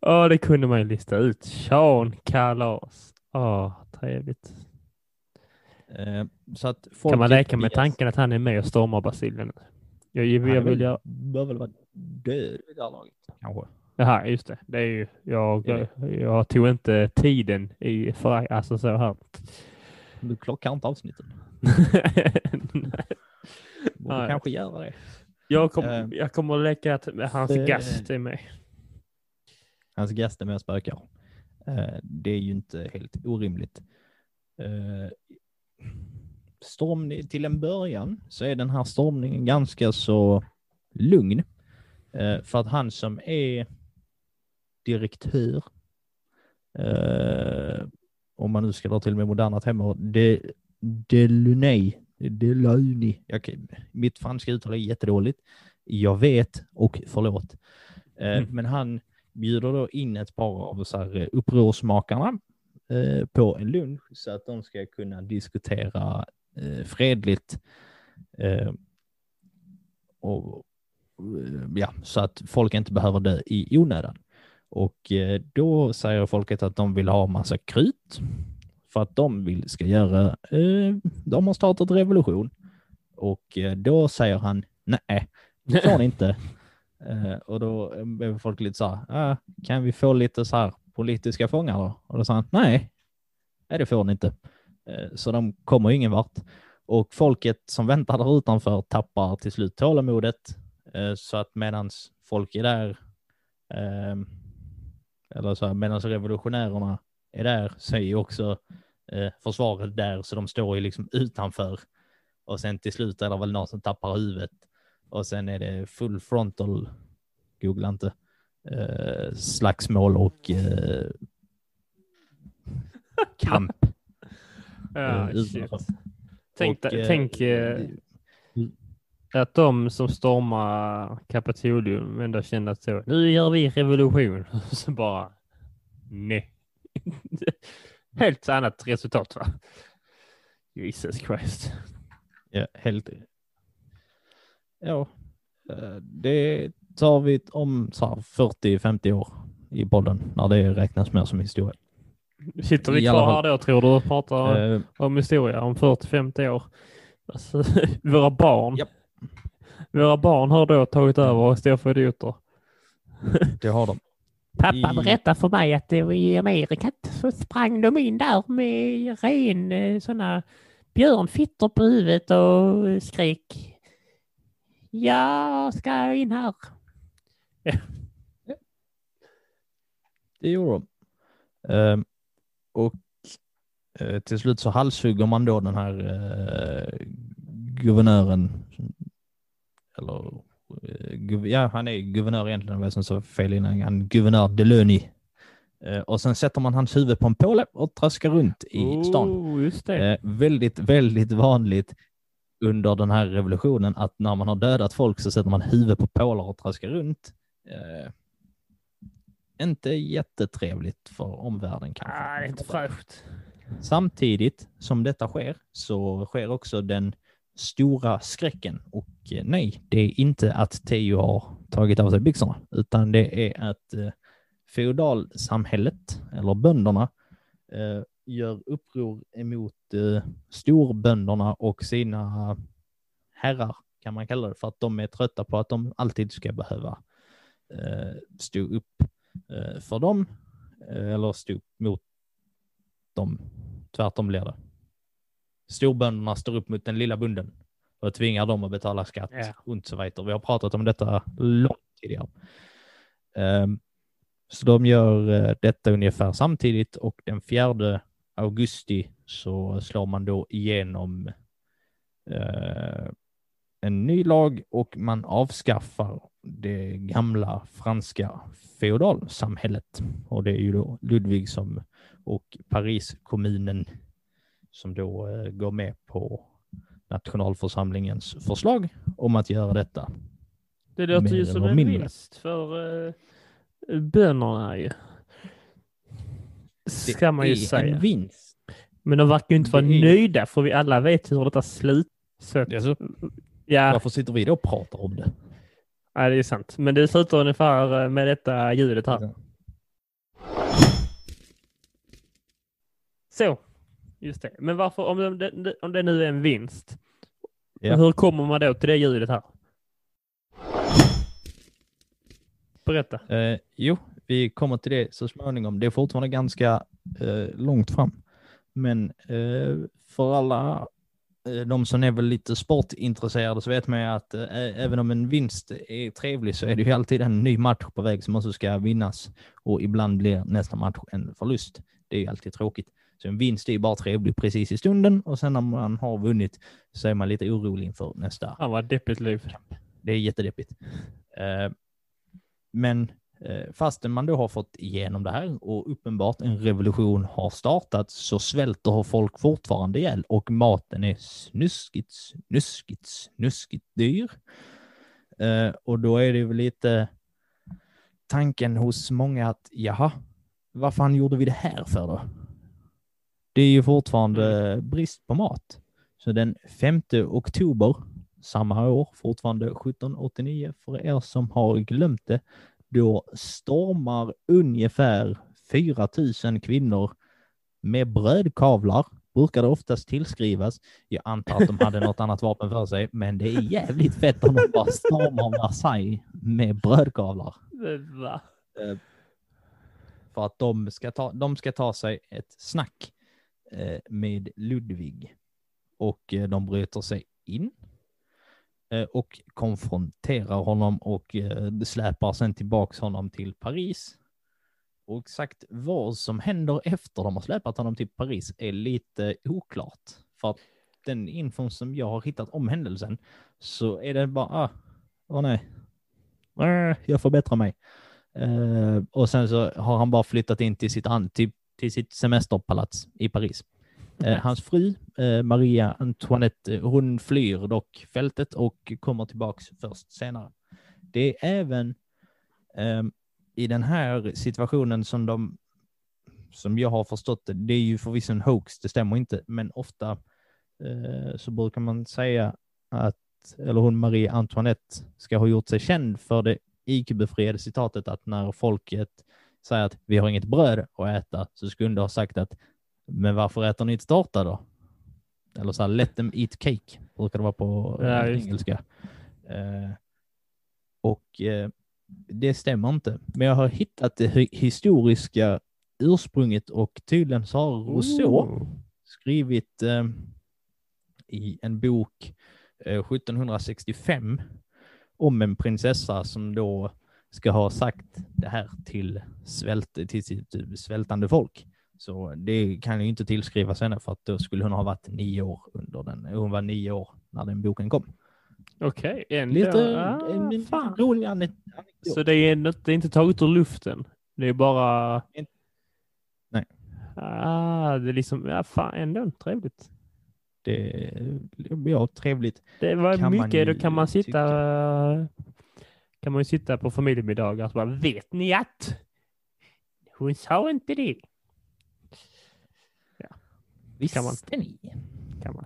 Åh, det kunde man ju lista ut. Sean Kalas. Åh, trevligt. Eh, Så att Kan man leka med tanken att han är med och stormar Brasilien? Jag, jag, jag vill väl- göra... bör väl vara död vid det här laget, kanske. Jaha, just det. Det är ju... Jag, Är jag tog inte tiden i för, alltså så här. Du klockar inte avsnitten. [laughs] Nej. kanske göra det. jag, kom, Eh. jag kommer att leka att hans Det- gast är med. Hans gäst är med och spökar. Eh, Det är ju inte helt orimligt. Eh, Stormning, till en början så är den här stormningen ganska så lugn. Eh, För att han som är direktör, eh, om man nu ska dra till med moderna termer, de, Delunay, Delunay, jag, mitt franska uttal är jättedåligt. Jag vet och förlåt. Eh, Mm. Men han bjuder då in ett par av så här upprorsmakarna eh, på en lunch så att de ska kunna diskutera eh, fredligt. Eh, och, eh, ja, så att folk inte behöver dö i onödan. Och eh, då säger folket att de vill ha massa krut för att de vill ska göra, de har startat revolution. Och då säger han nej, det får ni inte. [laughs] Och då blev folk lite så här, ah, kan vi få lite så här politiska fångar då? Och då sa han, nej, nej det får ni inte. Eh, så de kommer ingen vart. Och folket som väntar där utanför tappar till slut tålamodet. Eh, så att medans folk är där, ehm, eller så medan medans revolutionärerna är där så är ju också eh, försvaret där, så de står ju liksom utanför. Och sen till slut är det väl någon som tappar huvudet. Och sen är det full frontal, googla inte, eh, slagsmål och eh, [laughs] kamp. Utanför. Tänk, Och, eh, tänk eh, att de som stormar Kapitolium ändå kände att så, nu gör vi revolution. [laughs] så bara Nej. [laughs] Helt annat resultat va? Jesus Christ. Ja, helt. Ja, det tar vi om 40-50 år i podden när det räknas mer som historia. Sitter vi I kvar här då tror du och pratar Eh, om historia om 40-50 år? Alltså, [laughs] våra barn. Japp. Våra barn har då tagit över och står för idioter. det har de. [laughs] Pappa I- berättade för mig att i Amerika så sprang de in där med ren eh, sådana björnfittor på huvudet och skrek Jag ska in här. [laughs] Det gjorde de. Eh, och eh, till slut så halshugger man då den här eh, guvernören. Eller, eh, guv- ja, han är guvernör egentligen, vad som så fel innan. Han guvernör Delöny. Eh, och sen sätter man hans huvud på en påle och traskar runt i stan. Oh, det. Eh, väldigt, väldigt vanligt under den här revolutionen att när man har dödat folk så sätter man huvud på pålar och traskar runt. Eh, inte jättetrevligt för omvärlden kanske. ah, det är inte fräscht. Samtidigt som detta sker så sker också den stora skräcken. Och eh, nej, det är inte att Teo har tagit av sig byxorna, utan det är att eh, feodalsamhället, eller bönderna, eh, gör uppror emot eh, storbönderna och sina herrar, kan man kalla det, för att de är trötta på att de alltid ska behöva eh, stå upp eh, för dem, eh, eller stå upp mot dem. Tvärtom blir det. Storbönderna står upp mot den lilla bunden och tvingar dem att betala skatt Ja. och så vidare. Vi har pratat om detta långt tidigare. Ehm, så de gör detta ungefär samtidigt och den 4 augusti så slår man då igenom eh, en ny lag och man avskaffar det gamla franska feodalsamhället. Och det är ju då Ludvig som och Pariskommunen som då eh, går med på nationalförsamlingens förslag om att göra detta. Det låter ju som en mindre. vinst för uh, bönderna ju. Ska man ju Det är säga. en vinst. Men de verkar ju inte vara Det är- nöjda för vi alla vet hur detta slutar. Så Alltså, ja, varför sitter vi då och pratar om det? Ja, det är sant. Men det slutar ungefär eh, med detta ljudet här. Så, just det. Men varför, om det, om det nu är en vinst, Ja. hur kommer man då till det ljudet här? Berätta. Eh, jo, vi kommer till det så småningom. Det är fortfarande ganska eh, långt fram. Men eh, för alla de som är väl lite sportintresserade så vet man ju att eh, även om en vinst är trevlig så är det ju alltid en ny match på väg som också ska vinnas. Och ibland blir nästa match en förlust. Det är ju alltid tråkigt. Så en vinst är ju bara trevlig precis i stunden och sen när man har vunnit så är man lite orolig inför nästa Han var deppigt liv. det är jättedeppigt. Eh, men eh, fastän man då har fått igenom det här och uppenbart en revolution har startat så svälter folk fortfarande ihjäl och maten är snuskigt, snuskigt, snuskigt dyr. Eh, och då är det väl lite tanken hos många att jaha, vad fan gjorde vi det här för då? Det är ju fortfarande brist på mat. Så den 5 oktober samma år, fortfarande 1789 för er som har glömt det, då stormar ungefär 4 000 kvinnor med brödkavlar, brukar det oftast tillskrivas. Jag antar att de hade något annat vapen för sig, men det är jävligt fett om de bara stormar Versailles med brödkavlar. Va? För att de ska ta, de ska ta sig ett snack eh, med Ludvig. Och eh, de bryter sig in eh, och konfronterar honom och eh, släpar sen tillbaks honom till Paris. Och exakt vad som händer efter de har släpat honom till Paris är lite oklart. För att den infon som jag har hittat om händelsen så är det bara, ah, åh nej, äh, jag får bättra mig. Eh, och sen så har han bara flyttat in till sitt, an- till, till sitt semesterpalats i Paris. Eh, hans fru, eh, Eh, Maria Antoinette, eh, hon flyr dock fältet och kommer tillbaks först senare. Det är även ehm, i den här situationen som de som jag har förstått det, det är ju förvisso en hoax, det stämmer inte, men ofta eh, så brukar man säga att, eller hon Marie Antoinette ska ha gjort sig känd för det IQ-befriade citatet att när folket säger att vi har inget bröd att äta så skulle hon ha sagt att men varför äter ni inte tårta då? Eller så här, let them eat cake, brukar det vara på Ja, eh, det. engelska. Eh, och eh, det stämmer inte. Men jag har hittat det hi- historiska ursprunget och tydligen så har Rousseau Oh. skrivit eh, i en bok eh, 1765 om en prinsessa som då ska ha sagt det här till, svält, till sitt svältande folk. Så det kan ju inte tillskrivas henne för att då skulle hon ha varit nio år under den. Hon var nio år när den boken kom. Okej, ändå. Lite ah, en, en fan. rolig ane- anekdot. Så det är, inte- det är inte taget ur luften? Det är bara... Nej. Ah, det är liksom, ja fan ändå trevligt. Det ja, trevligt. Det var Kan man mycket, då kan man sitta, tycka. kan man ju sitta på familjemiddagar och bara, vet ni att? Hon sa inte det. Visste Kan man. ni? Kan man.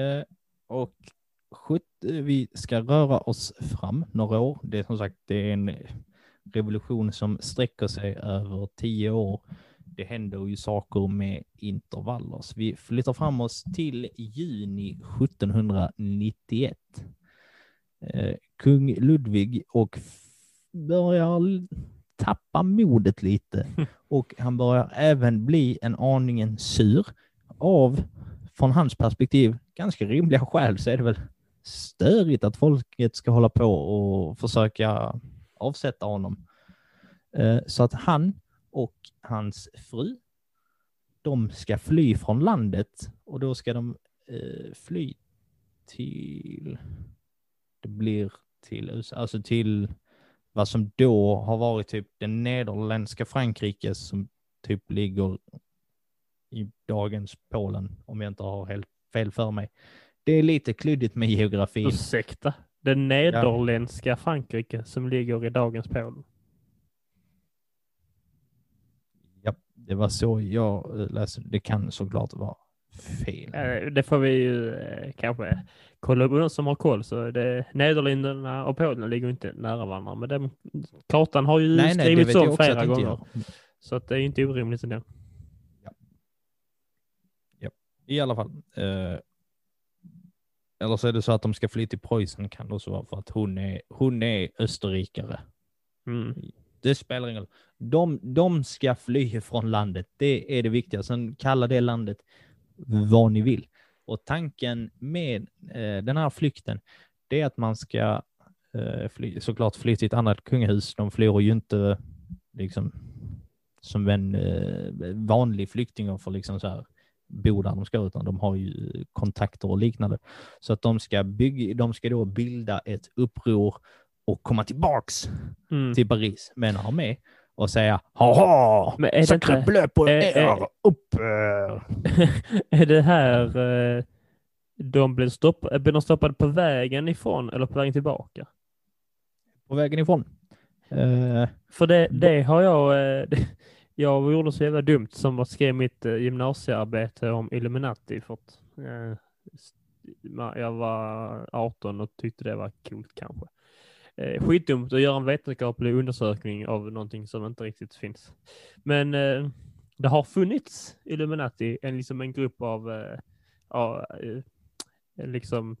Eh, och sjut- vi ska röra oss fram några år. Det är som sagt det är en revolution som sträcker sig över tio år. Det händer ju saker med intervaller. Så vi flyttar fram oss till juni 1791. Eh, kung Ludvig och börjar tappa modet lite [laughs] och han börjar även bli en aningen sur av, från hans perspektiv, ganska rimliga skäl så är det väl störigt att folket ska hålla på och försöka avsätta honom. Eh, så att han och hans fru, de ska fly från landet och då ska de eh, fly till, det blir till USA, alltså till vad som då har varit typ det nederländska Frankrike som typ ligger i dagens Polen, om jag inte har helt fel för mig. Det är lite klyddigt med geografin. Ursäkta? Det nederländska Frankrike som ligger i dagens Polen. Ja, det var så jag läste. Det kan såklart vara fel. Eh, Det får vi ju eh, kanske kolla upp. Någon som har koll så det, Nederländerna och Polen ligger inte nära varandra. Men den kartan har ju nej, nej, skrivits jag om flera gånger. Så att det är inte orimligt ändå. I alla fall. Eh, eller så är det så att de ska fly till Preussen kan det också vara för att hon är, hon är österrikare. Mm. Det spelar ingen roll. De, de ska fly från landet. Det är det viktiga. Sen kalla det landet vad ni vill. Och tanken med eh, den här flykten, det är att man ska eh, fly, såklart fly till ett annat kungahus. De flyr ju inte liksom som en eh, vanlig flykting och får liksom så här bo där de ska, utan de har ju kontakter och liknande. Så att de ska, bygga, de ska då bilda ett uppror och komma tillbaks Mm. till Paris med en armé och säga haha, inte- bleu på är- er, är- upp er. [laughs] är det här eh, de blev, stopp, eh, blev de stoppade på vägen ifrån eller på vägen tillbaka? På vägen ifrån. Eh, För det, det har jag, eh, det, [laughs] jag gjorde så jävla dumt som att skriva mitt eh, gymnasiearbete om Illuminati för att eh, jag var 18 och tyckte det var coolt kanske. Eh, skitdumt att göra en vetenskaplig undersökning av någonting som inte riktigt finns. Men eh, det har funnits Illuminati, en, liksom en grupp av eh, eh, liksom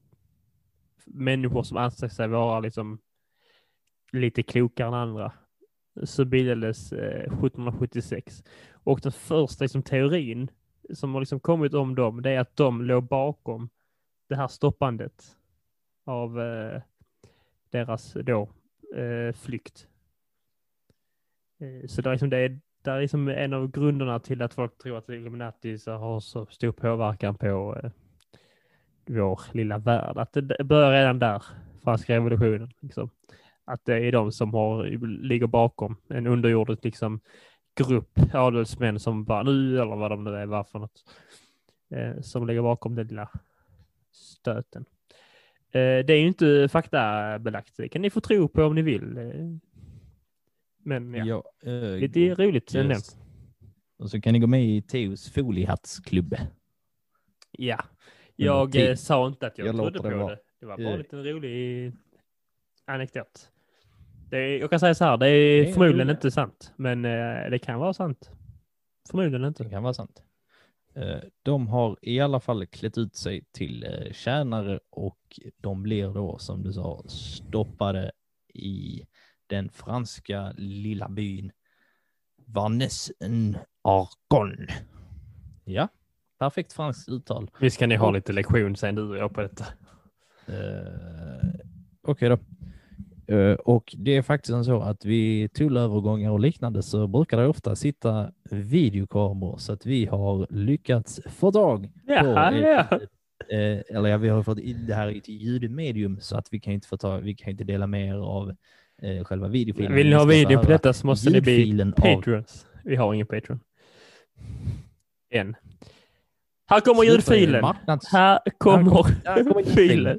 människor som anser sig vara liksom lite klokare än andra så bildades eh, 1776. Och den första liksom, teorin som har liksom kommit om dem, det är att de låg bakom det här stoppandet av eh, deras då eh, flykt. Eh, så det är, liksom, det är, det är liksom en av grunderna till att folk tror att Illuminati har så stor påverkan på eh, vår lilla värld. Att det, det börjar redan där, franska revolutionen. Liksom att det är de som har, ligger bakom en underjordisk liksom, grupp adelsmän som bara nu, eller vad de nu är, var för något, eh, som ligger bakom den lilla stöten. Eh, det är ju inte faktabelagt, det kan ni få tro på om ni vill. Eh, men ja, ja, eh, lite roligt ändå. yes. Och så kan ni gå med i Teos foliehattsklubb. Ja, jag eh, sa inte att jag, jag trodde på det. Det var bara Eh. en liten rolig anekdot. Det jag kan säga så här, det är Det förmodligen inte sant, men eh, det kan vara sant. Förmodligen inte. Det kan vara sant. Eh, De har i alla fall klätt ut sig till eh, tjänare och de blir då, som du sa, stoppade i den franska lilla byn Varnes-en-Argonne. Ja, perfekt franskt uttal. Vi ska ni ha lite lektion sen du och jag på detta. Eh, Okej då. Eh, och det är faktiskt så att vid tullövergångar och liknande så brukar det ofta sitta videokameror så att vi har lyckats få tag på Ja, ett- eh, eller ja, vi har fått in det här i ett ljudmedium så att vi kan inte få ta, vi kan inte dela med er av eh, själva videofilen. Vill ni ha video på detta så måste ni bli ljudfilen av. Vi har ingen Patreon. Än. Här kommer ljudfilen. marknads- Här kommer här kommer filen.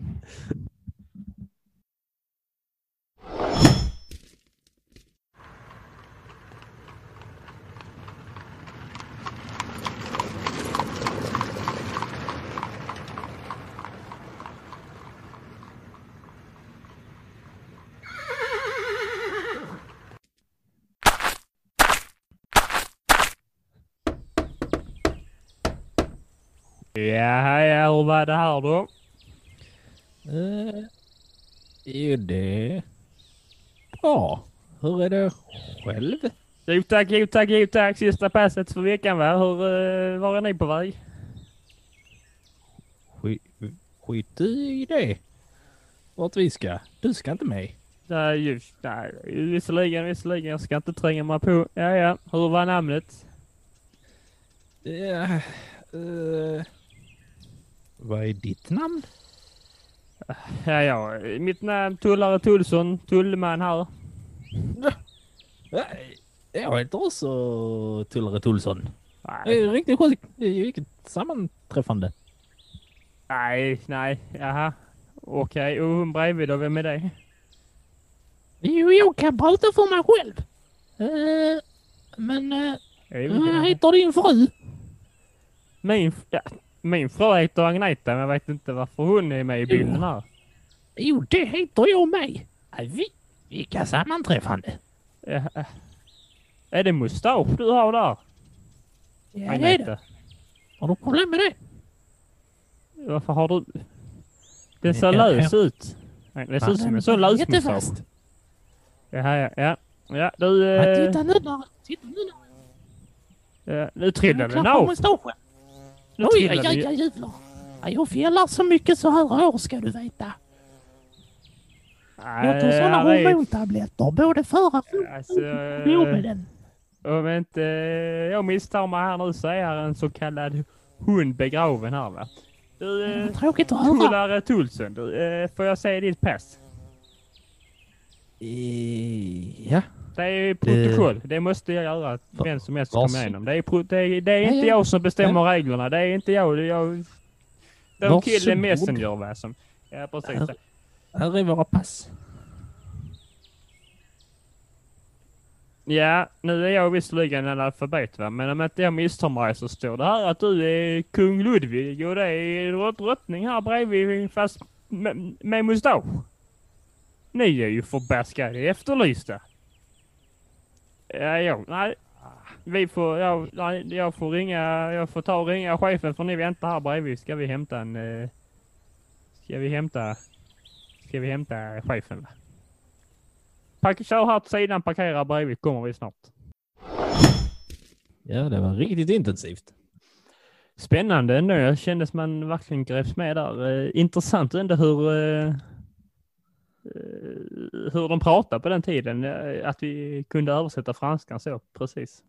Ja, ja, hur var det här då? Eh, är bra? Hur är det själv? Jo tack, jo tack, jo tack. Sista passet för veckan va? Hur, uh, var är ni på väg? Skit, skit i det. Vart vi ska. Du ska inte med. Nej, just, nej, visserligen, visserligen. Jag ska inte tränga mig på. Ja, ja. Hur var namnet? Ja, eh, vad är ditt namn? Ja, ja. Mitt namn Tullare Tullsson. Tullman här. Nej, Jag heter också Tullare Tullsson. Det är riktigt sjukt. Det är Vilket sammanträffande. nej, nej. Jaha. Okej, och hon bredvid då? Vem är det? Jo, jag kan prata för mig själv. Eh, men eh, vad heter din fru? Min, ja, min fru heter Agneta, men jag vet inte varför hon är med i bilden här. Jo, det heter jag med. Eh, Vi, vilka sammanträffande. Ja, äh. Är det mustasch du har där? Ja, det är det. Agneta? Har du problem med det? Varför har du... Det ser Ja, lös ut. Nej, Det ser ut som en sån lös mustasch. Jättefast. Ja, ja, ja. Ja, du... Ja, Eh, titta nu när... Titta nu när... ja, nu trillade den av. Nu Oj, aj, aj, aj, jävlar. Ja, Jag fjällar så mycket så här år ska du veta. Jag tog Nej, sådana hormontabletter både före och Alltså, med den. om inte jag misstar mig här nu så är här en så kallad hund begraven här va. Du, eh, tråkigt att höra. Tullare Tulsen, du, eh, får jag se ditt pass? Eh, Ja. Det är protokoll. Det måste jag göra. Vem som helst kommer igenom. Det är, det är, det är inte ja. jag som bestämmer reglerna. Det är inte jag. Det är jag. De killen Messenger va som... Ja precis. Här. Här är våra pass. Ja, nu är jag visserligen analfabet va. Men om inte jag misstar mig så står det här att du är kung Ludvig och det är drott- drottning här bredvid fast med, med mustasch. Ni är ju förbaskade efterlysta. Ja, jag, nej. Vi får, jag, nej, jag får ringa, jag får ta och ringa chefen för ni väntar här bredvid. Ska vi hämta en, eh, ska vi hämta, ska vi hämta chefen va? Kör här till sidan, parkera bredvid, kommer vi snart. Ja, det var riktigt intensivt. Spännande ändå. Jag man verkligen greps med där. Eh, intressant ändå hur, eh, hur de pratade på den tiden. Eh, att vi kunde översätta franskan så precis.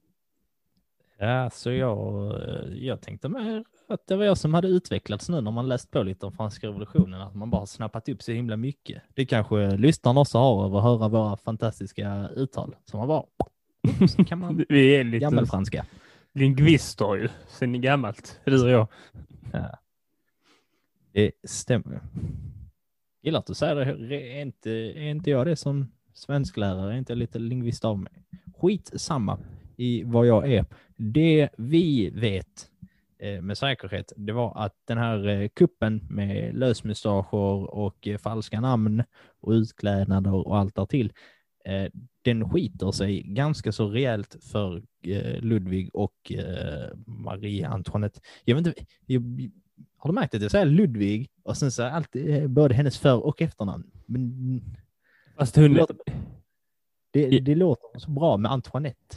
Ja, så jag, eh, jag tänkte mer att det var jag som hade utvecklats nu när man läst på lite om franska revolutionen, att man bara har snappat upp så himla mycket. Det kanske lyssnarna också har över att höra våra fantastiska uttal. Så man bara, så kan man [laughs] Vi är lite gammelfranska. lingvister ju sen gammalt, du och jag. Ja. Det stämmer. Gillar att du säger det. Är inte, är inte jag det som svensklärare? Är inte jag lite lingvist av mig? Skitsamma i vad jag är. Det vi vet eh, med säkerhet, det var att den här eh, kuppen med lösmustascher och eh, falska namn och utklädnader och allt därtill, den skiter sig ganska så rejält för Ludvig och Marie Antoinette. Jag vet inte, jag, har du märkt att jag säger Ludvig och sen så är alltid eh, både hennes för och efternamn? Men Fast hon, det, låter, det, det låter så bra med Antoinette.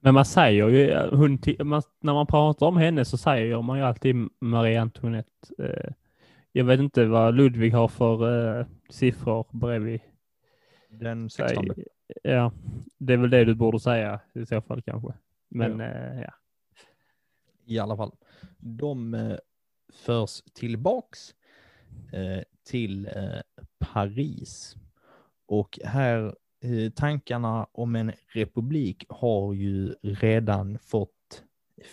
men man säger ju, hon, ti- man, när man pratar om henne så säger man ju alltid Marie Antoinette. Eh, jag vet inte vad Ludvig har för eh, siffror bredvid Den sig. 16. Ja, det är väl det du borde säga i så fall kanske. Men eh, ja. i alla fall. De eh, förs tillbaks eh, till eh, Paris. Och här, eh, tankarna om en republik har ju redan fått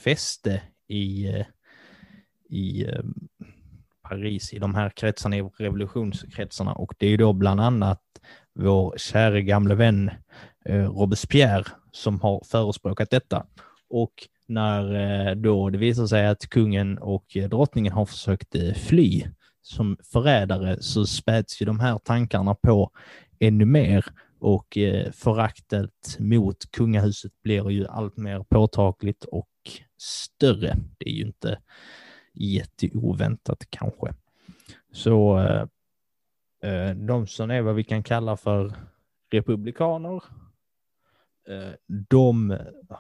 fäste i, eh, i eh, Paris, i de här kretsarna, i revolutionskretsarna. Och det är ju då bland annat vår käre gamle vän eh, Robespierre som har förespråkat detta. Och när eh, då det visar sig att kungen och eh, drottningen har försökt eh, fly som förrädare så späds ju de här tankarna på ännu mer och föraktet mot kungahuset blir ju allt mer påtagligt och större. Det är ju inte jätteoväntat kanske. Så de som är vad vi kan kalla för republikaner de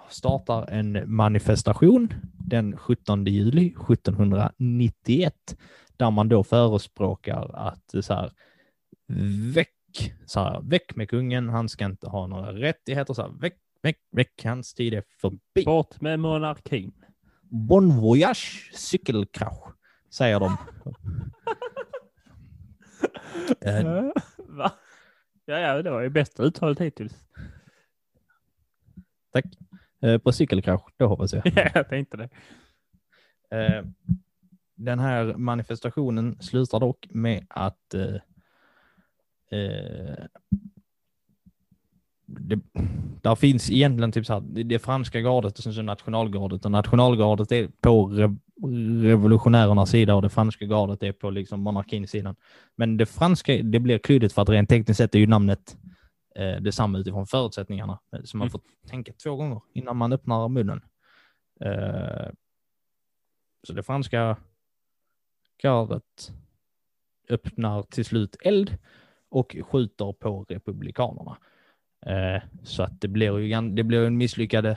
startar en manifestation den 17 juli 1791 där man då förespråkar att så här, väck, så här, väck med kungen, han ska inte ha några rättigheter, så här, väck, väck, väck, hans tid är förbi. Bort med monarkin. Bon voyage, cykelkrasch, säger de. [laughs] Eh, Va? Ja, ja, det var ju bästa uttalet hittills. Tack. Eh, På cykelkrasch, det hoppas jag. [laughs] Ja, jag tänkte det. Eh, Den här manifestationen slutar dock med att eh, eh, det, där finns egentligen typ så här, det- det franska gardet och sen så nationalgardet och nationalgardet är på re, revolutionärernas sida och det franska gardet är på liksom monarkins sidan. Men det franska, det blir klyddigt för att rent tekniskt sett är ju namnet eh, detsamma utifrån förutsättningarna. Så man Mm. får tänka två gånger innan man öppnar munnen. Eh, så det franska gardet öppnar till slut eld och skjuter på republikanerna. Eh, så att det blir ju det blir en misslyckad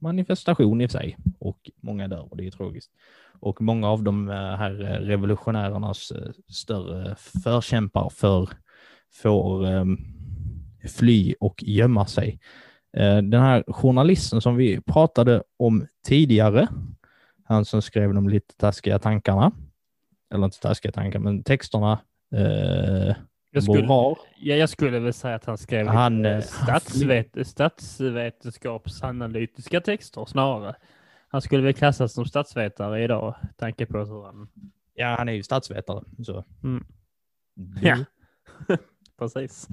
manifestation i sig och många dör och det är tragiskt. Och många av de eh, här eh, revolutionärernas eh, större förkämpar för får eh, fly och gömma sig. Eh, Den här journalisten som vi pratade om tidigare, han som skrev de lite taskiga tankarna, eller inte taskiga tankar, men texterna, eh, Jag skulle, Borar. ja, jag skulle väl säga att han skrev Han, han, eh, statsvet, statsvetenskapsanalytiska texter snarare. Han skulle väl klassas som statsvetare idag, tanke på hur han... ja han är ju statsvetare. Så. Mm. Ja. [laughs] Precis.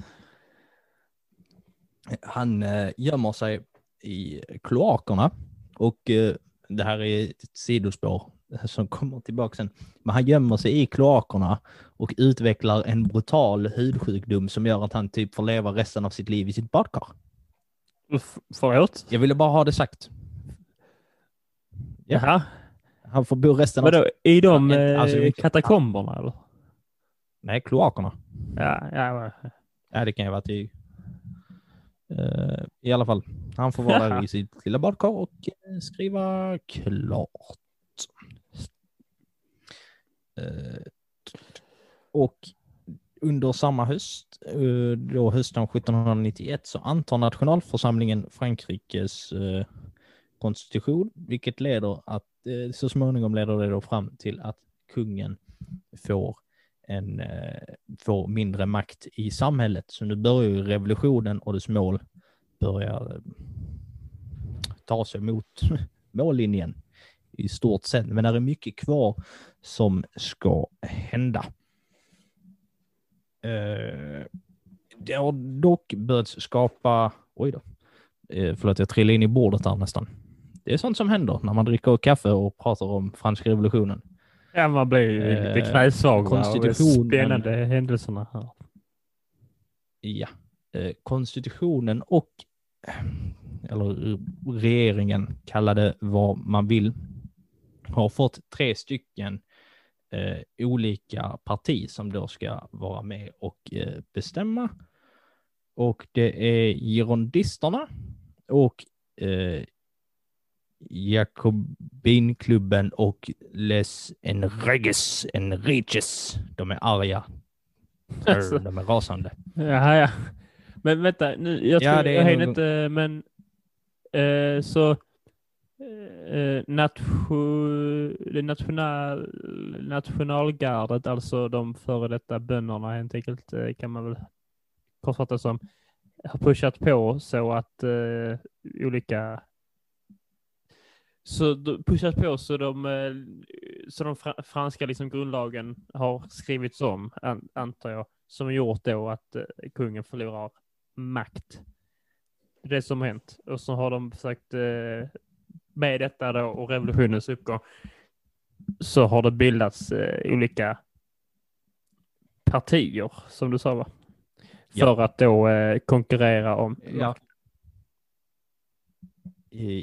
Han eh, gömmer sig i kloakerna och eh, det här är ett sidospår som kommer tillbaka sen. Men han gömmer sig i kloakerna och utvecklar en brutal hudsjukdom som gör att han typ får leva resten av sitt liv i sitt badkar. F- Förlåt? Jag ville bara ha det sagt. Ja. Jaha. Han får bo resten av... Vadå, i de alltså, eh, katakomberna eller? Nej, kloakerna. Ja, ja. Ja, det kan ju vara till... Eh, I alla fall, han får vara där [laughs] i sitt lilla badkar och eh, skriva klart. Eh, och under samma höst, då hösten 1791, så antar nationalförsamlingen Frankrikes konstitution, vilket leder att så småningom leder det då fram till att kungen får en, eh, får mindre makt i samhället. Så nu börjar ju revolutionen och dess mål börjar eh, ta sig mot [laughs] mållinjen i stort sett. Men det är mycket kvar som ska hända. Eh, det har dock börjat skapa, oj då, förlåt, jag trillade in i bordet där nästan. Det är sånt som händer när man dricker kaffe och pratar om franska revolutionen. Ja, man blir ju lite Eh, knäsvag av konstitutionen. spännande händelserna här. Ja, eh, konstitutionen och eller regeringen, kalla det vad man vill, har fått tre stycken eh, olika parti som då ska vara med och eh, bestämma. Och det är girondisterna och eh, Jakobinklubben och Les Enreges Enriques. De är arga. [laughs] Alltså. De är rasande. Jaha, ja. Men vänta, nu, jag, tror, Ja, jag hänger nog- inte, men eh, så eh, nation, det national, nationalgardet, alltså de före detta bönderna helt enkelt, eh, kan man väl kortfattat som, har pushat på så att eh, olika så pushat på så de, eh, så de fra, franska liksom grundlagen har skrivits om, an, antar jag, som gjort då att eh, kungen förlorar makt. Det som har hänt. Och så har de försökt eh, med detta då och revolutionens uppgång så har det bildats olika partier, som du sa va? Ja. För att då konkurrera om Ja.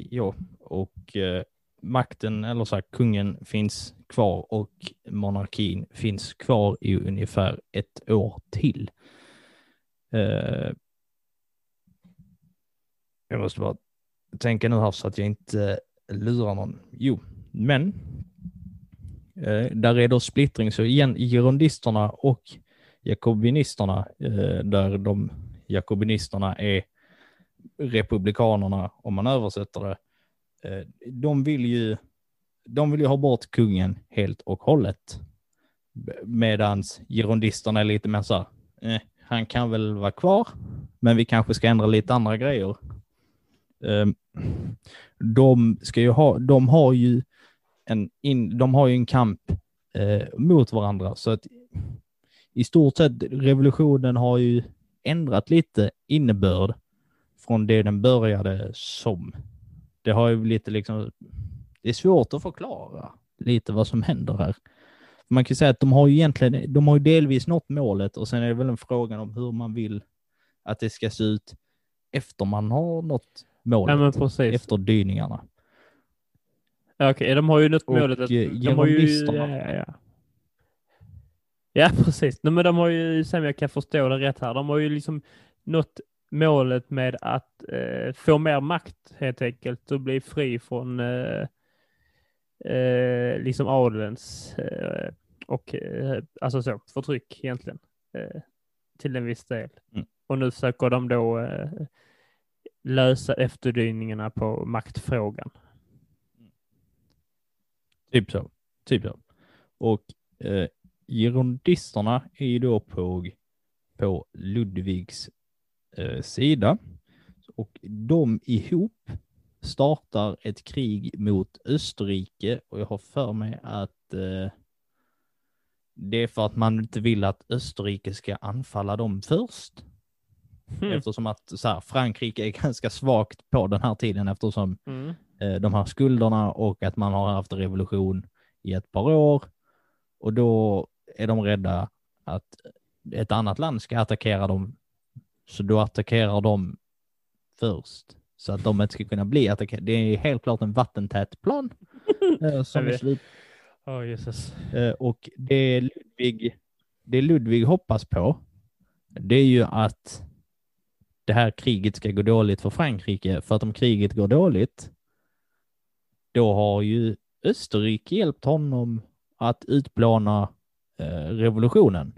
Ja, och eh, makten, eller så här, kungen finns kvar och monarkin finns kvar i ungefär ett år till. Eh, jag måste bara tänka nu här så att jag inte eh, lurar någon. Jo, men eh, där är då splittring, så igen, girondisterna och jakobinisterna, eh, där de jakobinisterna är republikanerna, om man översätter det, eh, Eh, de vill ju, de vill ju ha bort kungen helt och hållet. Medans girondisterna är lite mer så här, eh, han kan väl vara kvar, men vi kanske ska ändra lite andra grejer. Eh, De ska ju ha, de har ju en, in, de har ju en kamp eh, mot varandra, så att i stort sett revolutionen har ju ändrat lite innebörd från det den började som. Det har ju lite liksom, det är svårt att förklara lite vad som händer här. Man kan säga att de har ju egentligen, de har ju delvis nått målet och sen är det väl en fråga om hur man vill att det ska se ut efter man har nått målet, Ja, efter dyningarna. Ja, Okej, de har ju nått Och, målet. Att, eh, de har ju, ja, ja. ja, precis. Nej, men de har ju, sen jag kan förstå det rätt här, de har ju liksom nått målet med att eh, få mer makt helt enkelt och bli fri från eh, eh, liksom adelns eh, och eh, alltså så, förtryck egentligen eh, till en viss del. Mm. Och nu försöker de då lösa efterdyningarna på maktfrågan. Typ så. Typ så. Och eh, girondisterna är ju då på, på Ludvigs eh, sida. Och de ihop startar ett krig mot Österrike och jag har för mig att eh, det är för att man inte vill att Österrike ska anfalla dem först. Mm. Eftersom att så här, Frankrike är [laughs] ganska svagt på den här tiden eftersom Mm. eh, de här skulderna och att man har haft revolution i ett par år. Och då är de rädda att ett annat land ska attackera dem. Så då attackerar de först. Så att de inte ska kunna bli attackerade. Det är helt klart en vattentät plan. [laughs] eh, som är slut. Åh Jesus. Eh, och det Ludvig, det Ludvig hoppas på, det är ju att det här kriget ska gå dåligt för Frankrike. För att om kriget går dåligt, då har ju Österrike hjälpt honom att utplåna eh, revolutionen.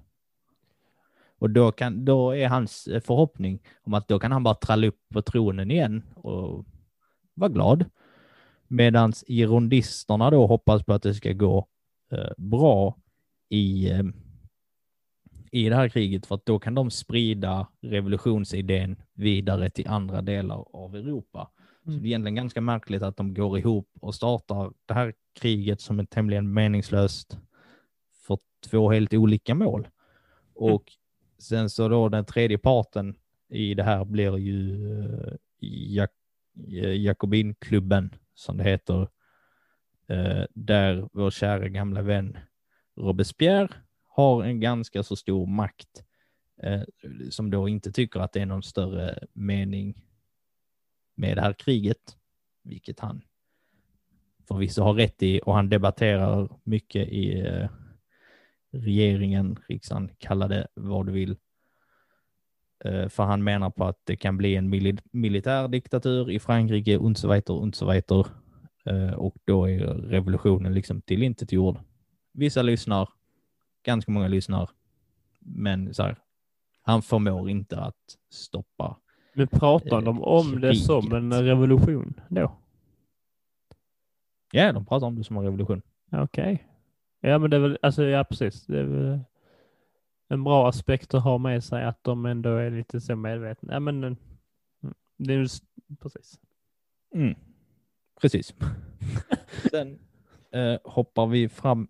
Och då, kan, då är hans eh, förhoppning om att då kan han bara tralla upp på tronen igen och vara glad. Medan girondisterna då hoppas på att det ska gå eh, bra i, eh, i det här kriget för att då kan de sprida revolutionsidén vidare till andra delar av Europa. Så Mm. det är egentligen ganska märkligt att de går ihop och startar det här kriget som är tämligen meningslöst för två helt olika mål. Och sen så då den tredje parten i det här blir ju eh, Jak eh, Jakobinklubben, som det heter, eh, där vår kära gamla vän Robespierre har en ganska så stor makt, som då inte tycker att det är någon större mening med det här kriget, vilket han förvisso har rätt i och han debatterar mycket i eh, regeringen, riksdagen, kalla det vad du vill. Eh, för han menar på att det kan bli en mil militär diktatur i Frankrike, und so weiter, und so weiter. Eh, och då är revolutionen liksom tillintetgjord. Vissa lyssnar, ganska många lyssnar, men så här, han förmår inte att stoppa. Men pratar de om det som en revolution då? Ja, de pratar om det som en revolution. Okej. Okay. Ja, men det är väl, alltså ja precis. Det är väl en bra aspekt att ha med sig att de ändå är lite så medvetna. Ja, men mm, det är just, precis. Mm. Precis. [laughs] Sen eh, hoppar vi fram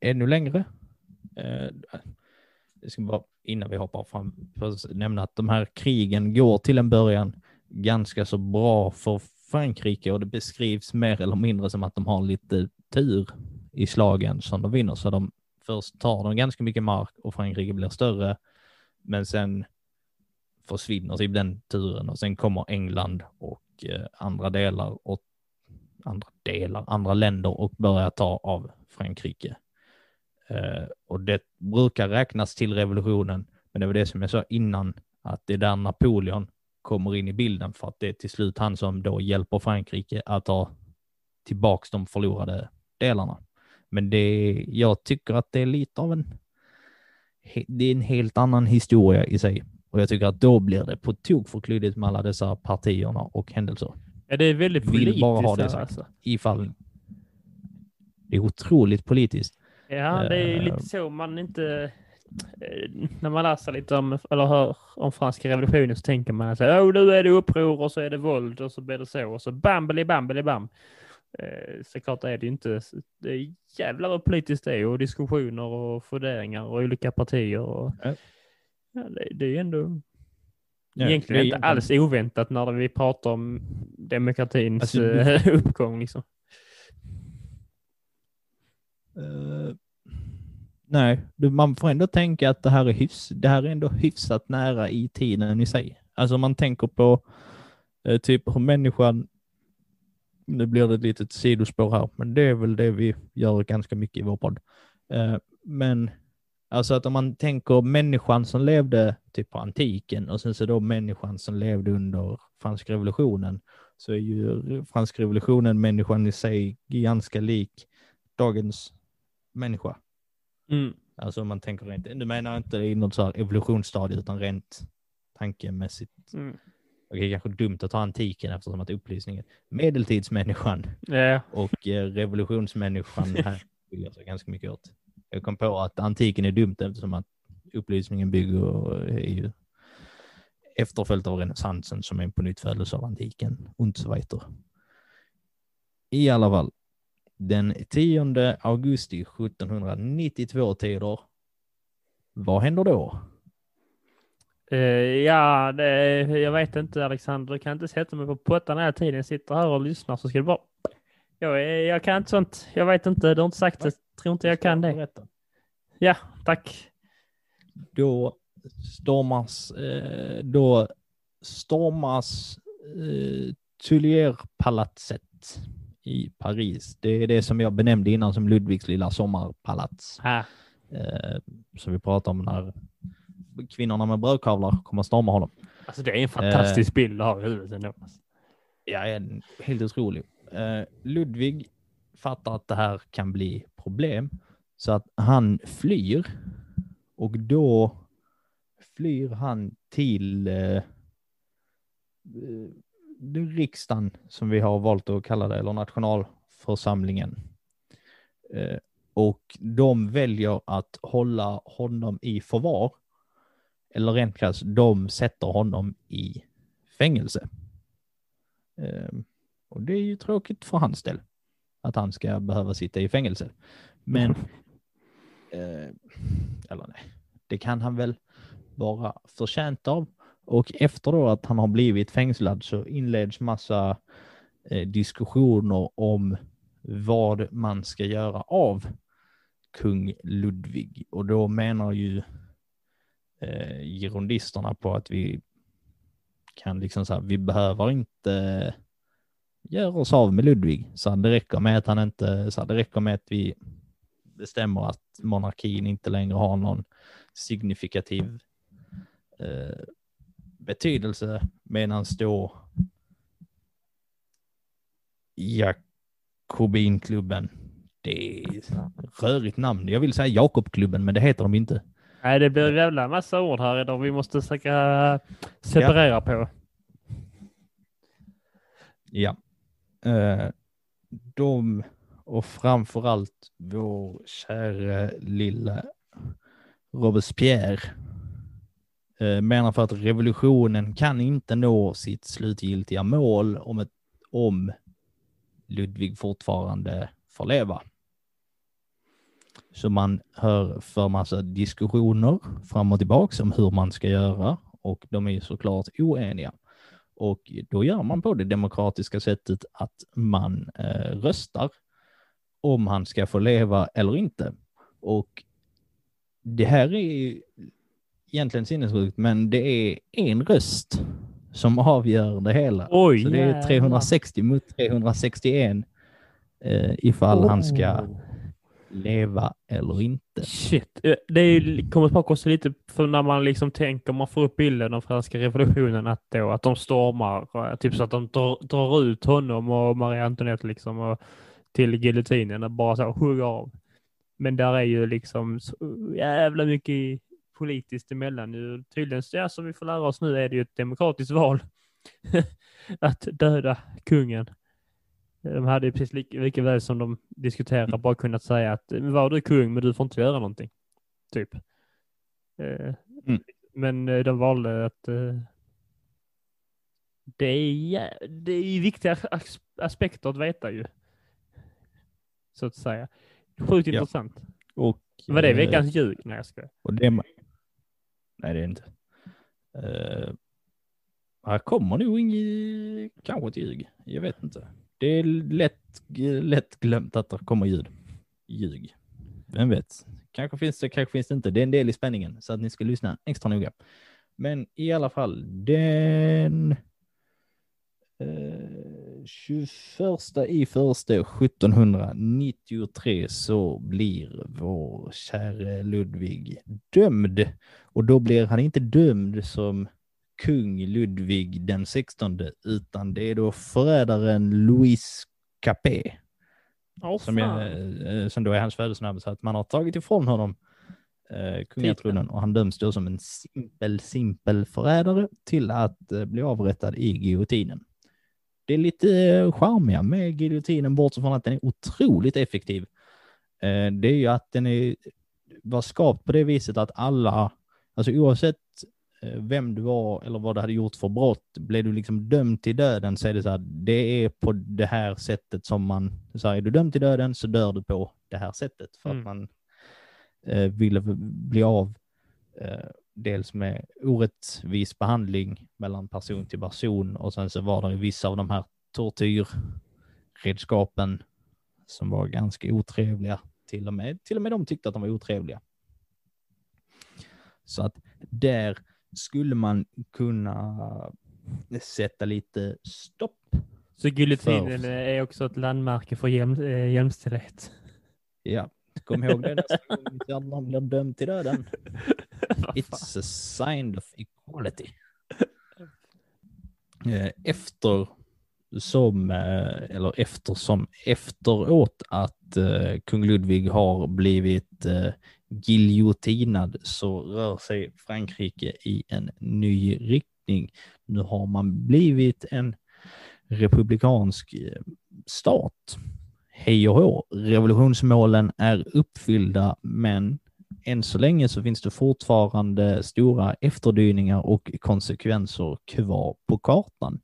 ännu längre. Eh, ska bara innan vi hoppar fram för att nämna att de här krigen går till en början ganska så bra för Frankrike och det beskrivs mer eller mindre som att de har lite tur i slagen som de vinner. Så de först tar de ganska mycket mark och Frankrike blir större, men sen försvinner typ den turen och sen kommer England och eh, andra delar och andra delar, andra länder och börjar ta av Frankrike. Eh, och det brukar räknas till revolutionen, men det var det som jag sa innan, att det är där Napoleon kommer in i bilden för att det är till slut han som då hjälper Frankrike att ta tillbaks de förlorade delarna. Men det, jag tycker att det är lite av en, det är en helt annan historia i sig. Och jag tycker att då blir det på tok för klyddigt med alla dessa partierna och händelser. Ja, det är väldigt politiskt. Vill bara ha det sagt. Alltså. Ifall det är otroligt politiskt. Ja, det är lite så man inte... Eh, när man läser lite om, eller hör om franska revolutionen så tänker man att oh, nu är det uppror och så är det våld och så blir det så och så bambeli bambeli bam. Eh, såklart är det inte, det är jävlar vad politiskt det är och diskussioner och funderingar och olika partier. Och, ja. Ja, det, det, är ändå ja, egentligen är inte egentligen... alls oväntat när vi pratar om demokratins alltså, eh, [laughs] uppgång. Liksom. Uh, nej, man får ändå tänka att det här, är hyfs, det här är ändå hyfsat nära i tiden i sig. Alltså man tänker på uh, typ hur människan nu blir det ett litet sidospår här, men det är väl det vi gör ganska mycket i vår podd. Eh, men alltså att om man tänker människan som levde typ på antiken och sen så då människan som levde under franska revolutionen, så är ju franska revolutionen människan i sig ganska lik dagens människa. Mm. Alltså om man tänker rent, du menar inte i något så här evolutionsstadie utan rent tankemässigt. Mm okej, kanske dumt att ta antiken eftersom att upplysningen, medeltidsmänniskan yeah. och eh, revolutionsmänniskan [laughs] här skiljer sig ganska mycket åt. Jag kom på att antiken är dumt eftersom att upplysningen bygger är ju efterföljt av renässansen som är en på nytt födelse av antiken och så vidare. I alla fall, den 10 augusti 1792 tider, vad händer då? Uh, ja, det, jag vet inte Alexander, du kan inte sätta mig på pottan hela tiden. Jag sitter här och lyssnar så ska det bara... Jag, jag kan inte sånt. Jag vet inte, du har inte sagt det. Tror inte jag kan det. Ja, tack. Då stormas, eh, då stormas eh, Tuilierpalatset i Paris. Det är det som jag benämnde innan som Ludvigs lilla sommarpalats. Eh, som vi pratade om när kvinnorna med brödkavlar kommer storma honom. Alltså det är en fantastisk eh, bild att ha i huvudet ändå. Ja, en, helt otrolig. Eh, Ludvig fattar att det här kan bli problem så att han flyr och då flyr han till eh riksdagen som vi har valt att kalla det, eller nationalförsamlingen. Eh, och de väljer att hålla honom i förvar eller rent krasst, de sätter honom i fängelse. Ehm, och det är ju tråkigt för hans del, att han ska behöva sitta i fängelse. Men, [laughs] eh, eller nej, det kan han väl vara förtjänt av. Och efter då att han har blivit fängslad så inleds massa eh, diskussioner om vad man ska göra av kung Ludvig. Och då menar ju eh, girondisterna på att vi kan liksom så här, vi behöver inte göra oss av med Ludvig. Så det räcker med att han inte, så det räcker med att vi bestämmer att monarkin inte längre har någon signifikativ eh, betydelse medan då Jakobinklubben, det är rörigt namn. Jag vill säga Jakobklubben, men det heter de inte. Nej, det blir en jävla massa ord här idag vi måste försöka separera ja. på. Ja. Eh, de och framförallt vår kära lilla Robespierre eh, menar för att revolutionen kan inte nå sitt slutgiltiga mål om, ett, om Ludvig fortfarande får leva. Så man hör för massa diskussioner fram och tillbaka om hur man ska göra och de är såklart oeniga. Och då gör man på det demokratiska sättet att man eh, röstar om han ska få leva eller inte. Och det här är egentligen sinnessjukt, men det är en röst som avgör det hela. Oj, Så det är 360 mot 361 eh, ifall oh. han ska leva eller inte. Shit, eh, det är, kommer tillbaka också lite för när man liksom tänker, man får upp bilden av franska revolutionen, att, då, att de stormar, eh, typ så att de drar, drar ut honom och Marie Antoinette liksom och, till giljotinen och bara så hugger av. Men där är ju liksom så jävla mycket politiskt emellan nu. Tydligen, ja, som vi får lära oss nu, är det ju ett demokratiskt val [laughs] att döda kungen. De hade ju precis lika, lika väl som de diskuterar mm. bara kunnat säga att var du kung men du får inte göra någonting. Typ. Eh, mm. Men eh, de valde att eh, det är, det är viktiga aspekter att veta ju. Så att säga. Sjukt ja. intressant. Och, Var det veckans ljug? Nej, jag skojar. Och det, nej, det är inte. Uh, här kommer nog inget, kanske ett ljug. Jag vet inte. Det är lätt, lätt glömt att det kommer ljud. Ljug. Vem vet? Kanske finns det, kanske finns det inte. Det är en del i spänningen så att ni ska lyssna extra noga. Men i alla fall, den eh, 21 i första 1793 så blir vår käre Ludvig dömd. Och då blir han inte dömd som kung Ludvig den 16, utan det är då förrädaren Louis Capet. Oh, som, är, eh, som då är hans födelsenamn, så att man har tagit ifrån honom eh, kungatronen och han döms då som en simpel, simpel förrädare till att eh, bli avrättad i giljotinen. Det är lite eh, charmiga med giljotinen, bortsett från att den är otroligt effektiv. Eh, det är ju att den är, var skapt på det viset att alla, alltså oavsett vem du var eller vad du hade gjort för brott. Blev du liksom dömd till döden så är det så här, det är på det här sättet som man, så här, är du dömd till döden så dör du på det här sättet för mm. att man eh, ville bli av eh, dels med orättvis behandling mellan person till person och sen så var det vissa av de här tortyrredskapen som var ganska otrevliga. Till och med, till och med de tyckte att de var otrevliga. Så att där skulle man kunna sätta lite stopp. Så giljotinen för... är också ett landmärke för jäm, äh, jämställdhet? Ja, kom ihåg det nästa [laughs] gång någon blir dömd till döden. It's a sign of equality. Eh, efter som, eh, eller eftersom efteråt att kung Ludvig har blivit giljotinad så rör sig Frankrike i en ny riktning. Nu har man blivit en republikansk eh, stat. Hej och hå, revolutionsmålen är uppfyllda, men än så länge så finns det fortfarande stora efterdyningar och konsekvenser kvar på kartan.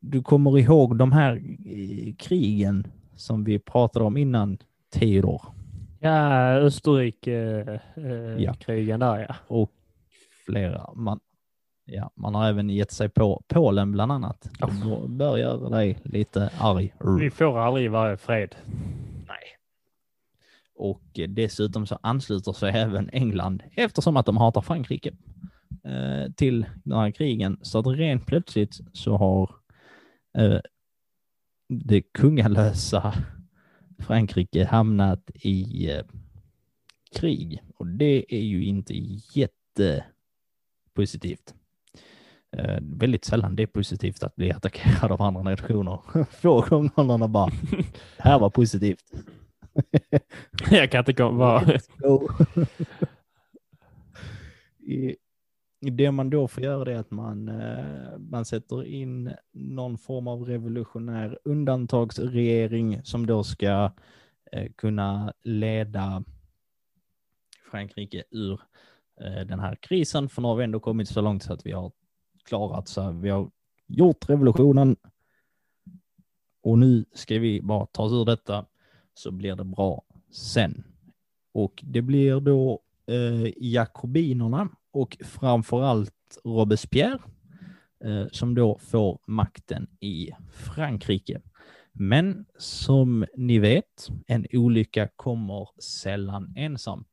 Du kommer ihåg de här eh, krigen som vi pratade om innan, Theodor? Ja, Österrike-krigen eh, ja. där ja. Och flera. Man, Ja, man har även gett sig på Polen bland annat. Oh. bör- göra dig lite arg. Vi får aldrig vara fred. Nej. Och dessutom så ansluter sig även England, eftersom att de hatar Frankrike, eh, till den här krigen. Så att rent plötsligt så har eh, det kungalösa Frankrike hamnat i eh, krig. Och det är ju inte jättepositivt. Eh, väldigt sällan det är positivt att bli attackerad av andra nationer. [laughs] Få gånger bara, det här var positivt. [laughs] Jag kan inte komma. [laughs] I- det man då får göra är att man, eh, man sätter in någon form av revolutionär undantagsregering som då ska eh, kunna leda Frankrike ur eh, den här krisen. För nu har vi ändå kommit så långt så att vi har klarat så vi har gjort revolutionen och nu ska vi bara ta oss ur detta så blir det bra sen. Och det blir då eh, jakobinerna och framförallt Robespierre eh, som då får makten i Frankrike. Men som ni vet, en olycka kommer sällan ensam.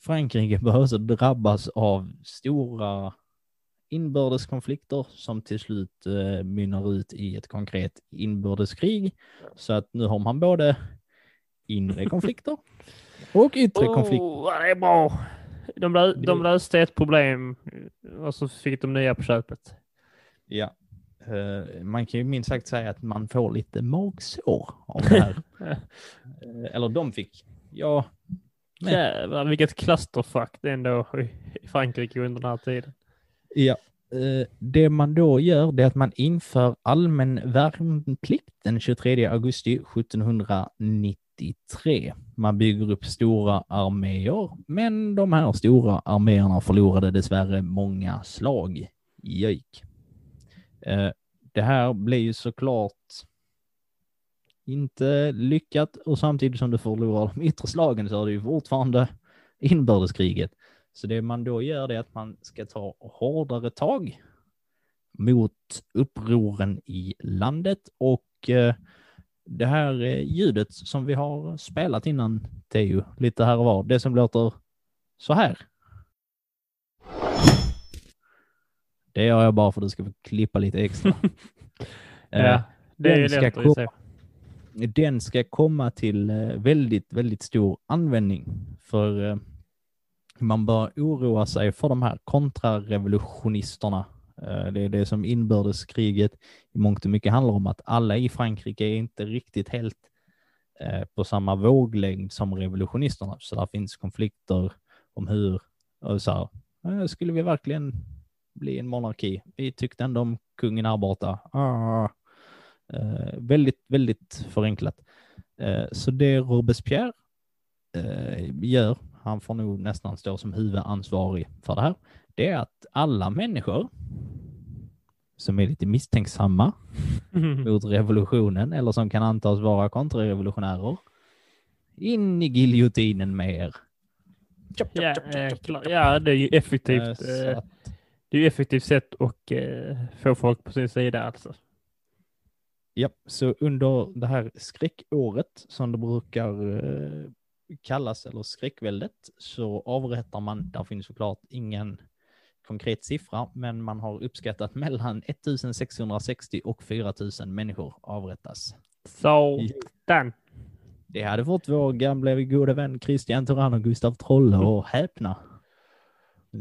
Frankrike [laughs] också drabbas av stora inbördeskonflikter som till slut eh, mynnar ut i ett konkret inbördeskrig. Så att nu har man både inre konflikter och yttre konflikter. Oh, det är bra. De, lö de löste ett problem och så fick de nya på köpet. Ja. Eh, man kan ju minst sagt säga att man får lite magsår av det här. [laughs] Eh, Eller de fick. Ja, Nej. Jävlar vilket clusterfuck det ändå i i Frankrike under den här tiden. Ja. Eh, Det man då gör det är att man inför allmän värnplikt den 23 augusti 1793. Man bygger upp stora arméer, men de här stora arméerna förlorade dessvärre många slag. Jöjk. Eh, det här blir ju såklart inte lyckat och samtidigt som du förlorar de yttre slagen så är det ju fortfarande inbördeskriget. Så det man då gör det är att man ska ta hårdare tag mot upproren i landet och eh, det här eh, ljudet som vi har spelat innan Teo, lite här och var, det som låter så här. Det gör jag bara för att du ska få klippa lite extra. [laughs] Eh, Ja, det är den ju ska se. den ska komma till eh, väldigt, väldigt stor användning. För man bör oroa sig för de här kontrarevolutionisterna. Eh, det är det som inbördeskriget i mångt och mycket handlar om, att alla i Frankrike är inte riktigt helt eh, på samma våglängd som revolutionisterna. Så där finns konflikter om hur, eh, så här, skulle vi verkligen bli en monarki? Vi tyckte ändå om kungen här borta. Ah. Väldigt, väldigt förenklat. Så det Robespierre gör, han får nog nästan stå som huvudansvarig för det här, det är att alla människor som är lite misstänksamma mot revolutionen eller som kan antas vara kontrarevolutionärer, in i giljotinen med er. Ja, eh, klar. ja, det är ju effektivt. Eh, att- Det är ju effektivt sätt att eh, få folk på sin sida alltså. Ja, så under det här skräckåret som det brukar eh, kallas, eller skräckväldet, så avrättar man, där finns såklart ingen konkret siffra, men man har uppskattat mellan 1660 och 4000 människor avrättas. Så, den. Det hade fått vår gamla goda vän Christian Turann och Gustav Trolle att häpna.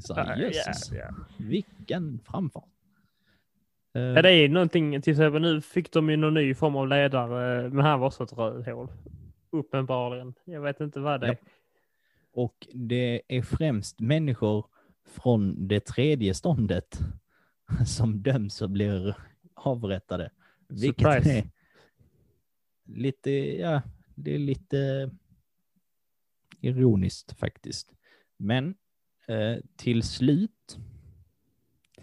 Så, Ja, jösses, ja. vilken framfart. Eh, Ja, det är någonting, till exempel nu fick de ju någon ny form av ledare, men han var så ett rövhål. Uppenbarligen. Jag vet inte vad det är. Och det är främst människor från det tredje ståndet [laughs] som döms och blir avrättade. Vilket Surprise. är lite, ja, det är lite ironiskt faktiskt. Men eh, till slut,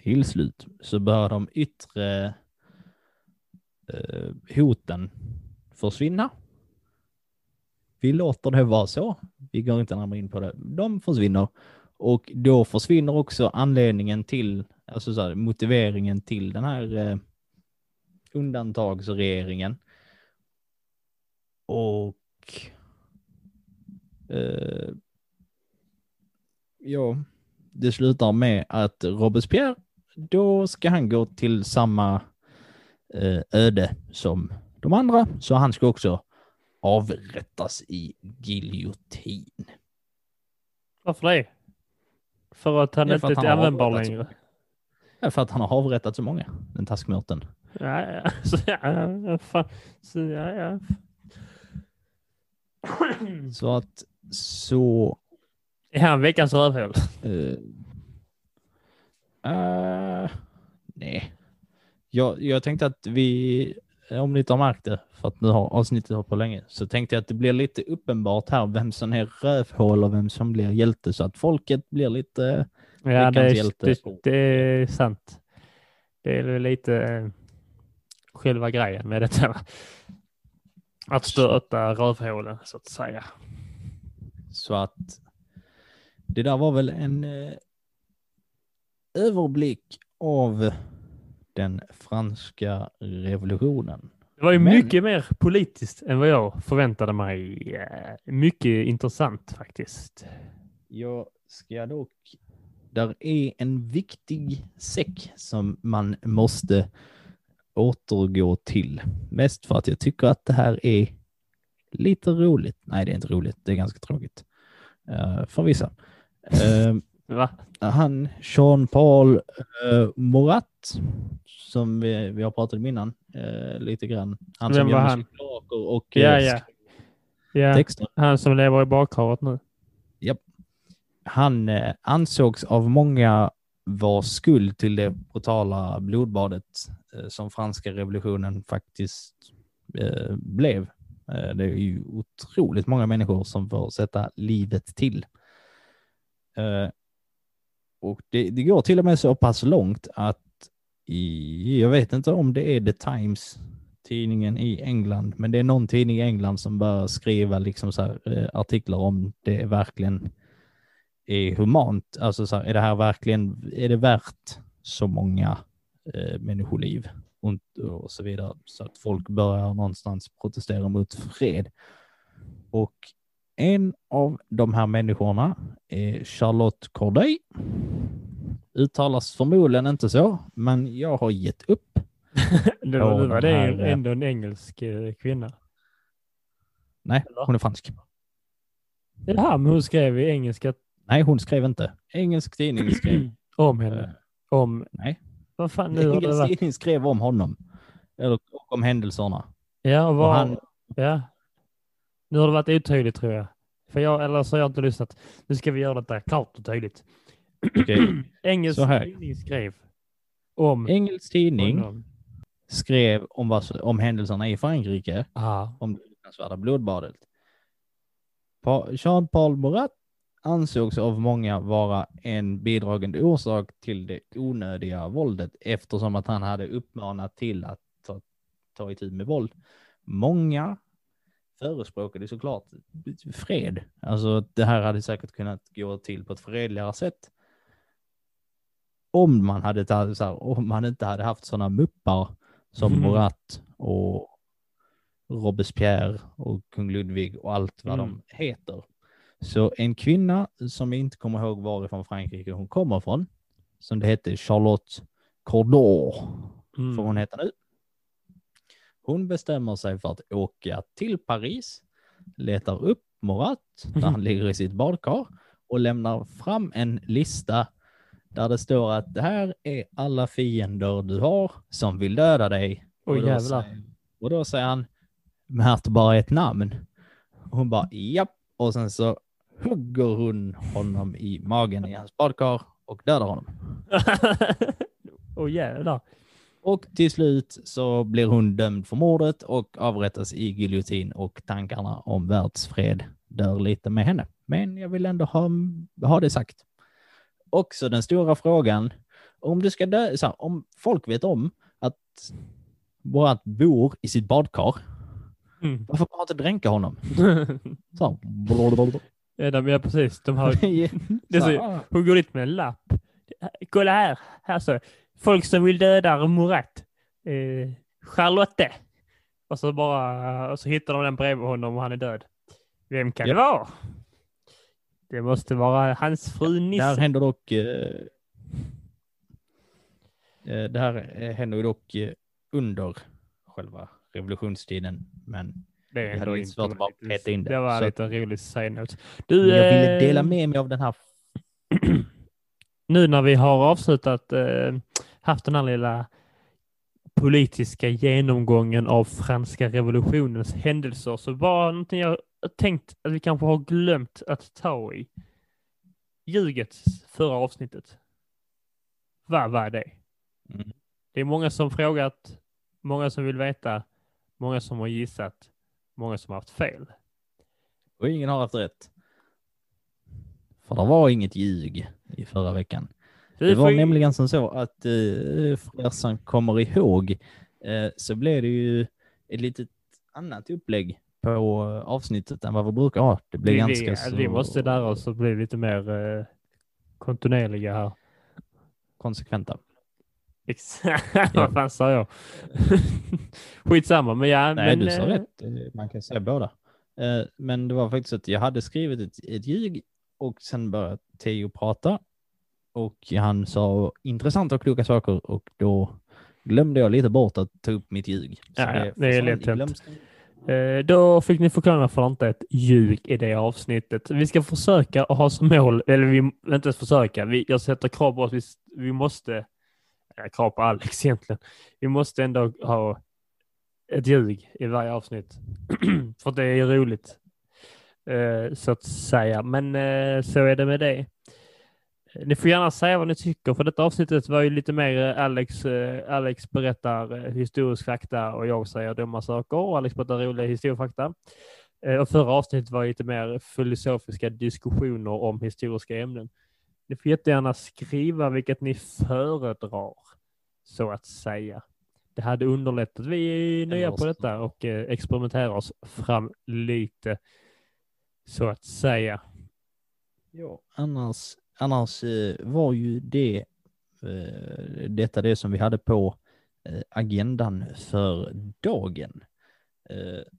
till slut så bör de yttre eh, hoten försvinna. Vi låter det vara så. Vi går inte närmare in på det. De försvinner och då försvinner också anledningen till, alltså så här, motiveringen till den här eh, undantagsregeringen. Och eh, ja, det slutar med att Robespierre, då ska han gå till samma eh, öde som de andra, så han ska också avrättas i giljotin. Varför det? För att han för inte är användbar längre. Ja, för att han har avrättat så många, den taskmörten. Ja, ja. [laughs] Så, ja, fan. Så, ja, ja. Så att så... Är han veckans rövhål? Uh, uh, nej. Jag, jag tänkte att vi, om ni inte har märkt det, för att nu har avsnittet hållit på länge, så tänkte jag att det blir lite uppenbart här vem som är rövhål och vem som blir hjälte, så att folket blir lite... Ja, Veckans det är, det, det är sant. Det är väl lite eh, själva grejen med detta. Att stöta rövhålen så att säga. Så att det där var väl en eh, överblick av den franska revolutionen. Det var ju Men- mycket mer politiskt än vad jag förväntade mig. Eh, Mycket intressant faktiskt. Jag ska dock... Där är en viktig säck som man måste återgå till. Mest för att jag tycker att det här är lite roligt. Nej, det är inte roligt. Det är ganska tråkigt. Uh, för vissa. Eh, [laughs] Va? han, Jean-Paul uh, Morat, som vi, vi har pratat om innan, eh, lite grann. Han Vem som var gör han? och Ja, eh, ja. Ja, texter. han som lever i bakhavet nu. Han eh, ansågs av många vara skuld till det brutala blodbadet som franska revolutionen faktiskt blev. Det är ju otroligt många människor som får sätta livet till. Och det, det går till och med så pass långt att i, jag vet inte om det är The Times, tidningen i England, men det är någon tidning i England som börjar skriva liksom så här, eh, artiklar om det verkligen är humant. Alltså så här, är det här verkligen, är det värt så många eh, människoliv och, och så vidare. Så att folk börjar någonstans protestera mot fred. Och en av de här människorna är Charlotte Corday. Uttalas förmodligen inte så, men jag har gett upp. [laughs] Det var, var det här, eh, ändå en engelsk eh, kvinna. Nej, hon är fransk. Jaha, men hon skrev i engelska Nej, hon skrev inte. Engelsk tidning skrev. [clears throat] om henne. Om, Nej, vad fan nu engelsk tidning skrev om honom. Eller om händelserna. Ja, och Och han, ja. Nu har det varit otydligt tror jag. För jag, eller så har jag inte lyssnat. Nu ska vi göra detta klart och tydligt. okej, [clears throat] Engelsk tidning skrev om engelsk tidning honom. skrev om, vad, om händelserna i Frankrike, Ah. om det fruktansvärda blodbadet. Pa- Jean-Paul Morat ansågs av många vara en bidragande orsak till det onödiga våldet eftersom att han hade uppmanat till att ta, ta itu med våld. Många förespråkade såklart fred. Alltså det här hade säkert kunnat gå till på ett fredligare sätt. Om man, hade, tagit så här, om man inte hade haft sådana muppar som Mm. Morat och Robespierre och kung Ludvig och allt vad Mm. de heter. Så en kvinna som jag inte kommer ihåg varifrån Frankrike hon kommer från, som det hette Charlotte Corday, Mm. får hon heta nu. Hon bestämmer sig för att åka till Paris, letar upp Morat där han [laughs] ligger i sitt badkar och lämnar fram en lista där det står att det här är alla fiender du har som vill döda dig. Oj, och, då säger, och då säger han, Märt bara ett namn. Och hon bara, japp. Och sen så hugger hon honom i magen i hans badkar och dödar honom. [laughs] Åh jävlar. Och till slut så blir hon dömd för mordet och avrättas i giljotin och tankarna om världsfred dör lite med henne. Men jag vill ändå ha, ha det sagt. Också den stora frågan, om du ska dö, så här, om folk vet om att Borat bor i sitt badkar, Mm. varför bara inte dränka honom? [laughs] Så här. Ja, de, ja precis. De har, [laughs] det är så, hon går dit med en lapp. Kolla här, här står det. Folk som vill döda Murat. Eh, Charlotte. Och så bara, och så hittar de den bredvid honom och han är död. Vem kan Ja. det vara? Det måste vara hans fru Det Nisse. händer dock... eh, eh, det här eh, händer dock eh, under själva revolutionstiden, men Det är jag hade inte svårt att bara peta in det, Det var så lite rolig side-note. Du, jag ville dela med mig av den här. Nu när vi har avslutat, eh, haft den här lilla politiska genomgången av franska revolutionens händelser så var någonting jag tänkt att vi kanske har glömt att ta i. Ljuget förra avsnittet. Vad var det? Mm. Det är många som frågat, många som vill veta, många som har gissat, många som har haft fel. Och ingen har haft rätt. För det var inget ljug i förra veckan. Det var ju- nämligen som så att eh, för er som kommer ihåg eh, så blev det ju ett litet annat upplägg på eh, avsnittet än vad vi brukar ha. Det blev vi, ganska vi, så vi måste lära oss att bli lite mer eh, kontinuerliga här. konsekventa. Exakt, [laughs] Ja. vad fan sa jag? [laughs] Skitsamma, men ja. Nej, men, du sa eh, rätt. Eh, Man kan säga båda. Men det var faktiskt att jag hade skrivit ett, ett ljug och sen började Theo prata och han sa intressanta och kloka saker och då glömde jag lite bort att ta upp mitt ljug. Så Ja, ja, det är lätt hänt. Eh, Då fick ni förklara varför det inte ett ljug i det avsnittet. Vi ska försöka att ha som mål, eller vi inte ens försöka, vi, jag sätter krav på oss, vi, vi måste, krav på Alex [laughs] egentligen, vi måste ändå ha ett ljug i varje avsnitt. [clears throat] För det är roligt, så att säga. Men eh, så är det med det. Ni får gärna säga vad ni tycker, för detta avsnittet var ju lite mer eh, Alex, eh, Alex berättar eh, historisk fakta och jag säger dumma saker och Alex berättar roliga historiefakta. Eh, Och förra avsnittet var lite mer filosofiska diskussioner om historiska ämnen. Ni får jättegärna skriva vilket ni föredrar, så att säga. Det hade underlättat. Vi är nya på detta och eh, experimenterar oss fram lite, så att säga. Ja, annars, annars eh, var ju det eh, detta det som vi hade på eh, agendan för dagen.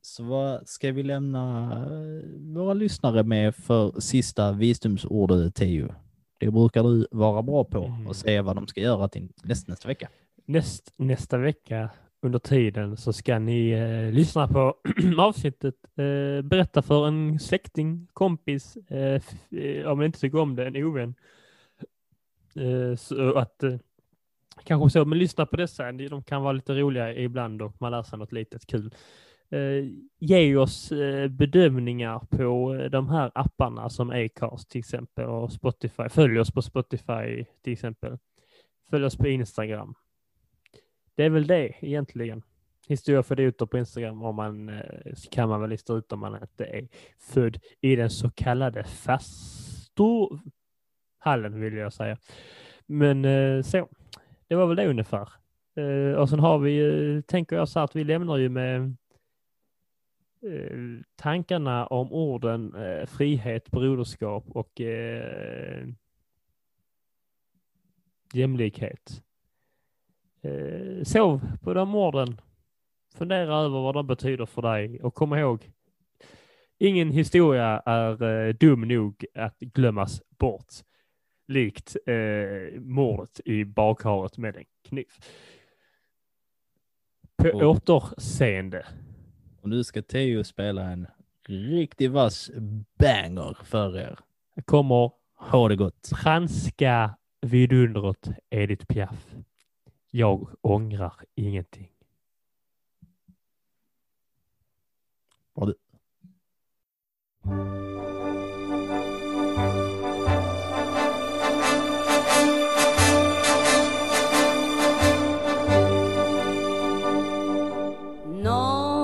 Så vad ska vi lämna våra lyssnare med för sista visdomsordet, Teo? Det brukar du vara bra på Mm. och säga vad de ska göra till nästa, nästa vecka. Näst, nästa vecka under tiden så ska ni eh, lyssna på [clears throat] avsnittet. Eh, berätta för en släkting, kompis, eh, eh, om ni inte tycker om det, en ovän. Eh, så att eh, kanske så, men lyssna på dessa. De kan vara lite roliga ibland och man lär sig något litet kul. Eh, ge oss eh, bedömningar på de här apparna som Acast till exempel och Spotify. Följ oss på Spotify till exempel. Följ oss på Instagram. Det är väl det egentligen. Historia för idioter på Instagram om man eh, kan man väl lista ut om man inte är född i den så kallade fastohallen vill jag säga. Men eh, så, det var väl det ungefär. Eh, och sen har vi, tänker jag så här att vi lämnar ju med tankarna om orden frihet, broderskap och jämlikhet. Eh, sov på de orden. Fundera över vad de betyder för dig och kom ihåg, ingen historia är eh, dum nog att glömmas bort. Likt eh, mordet i bakharet med en kniv. På Och- återseende. Och nu ska Teo spela en riktigt vass banger för er. kommer Ha det gott. franska vidundret Edith Piaf. Jag ångrar ingenting. Ha det. Non,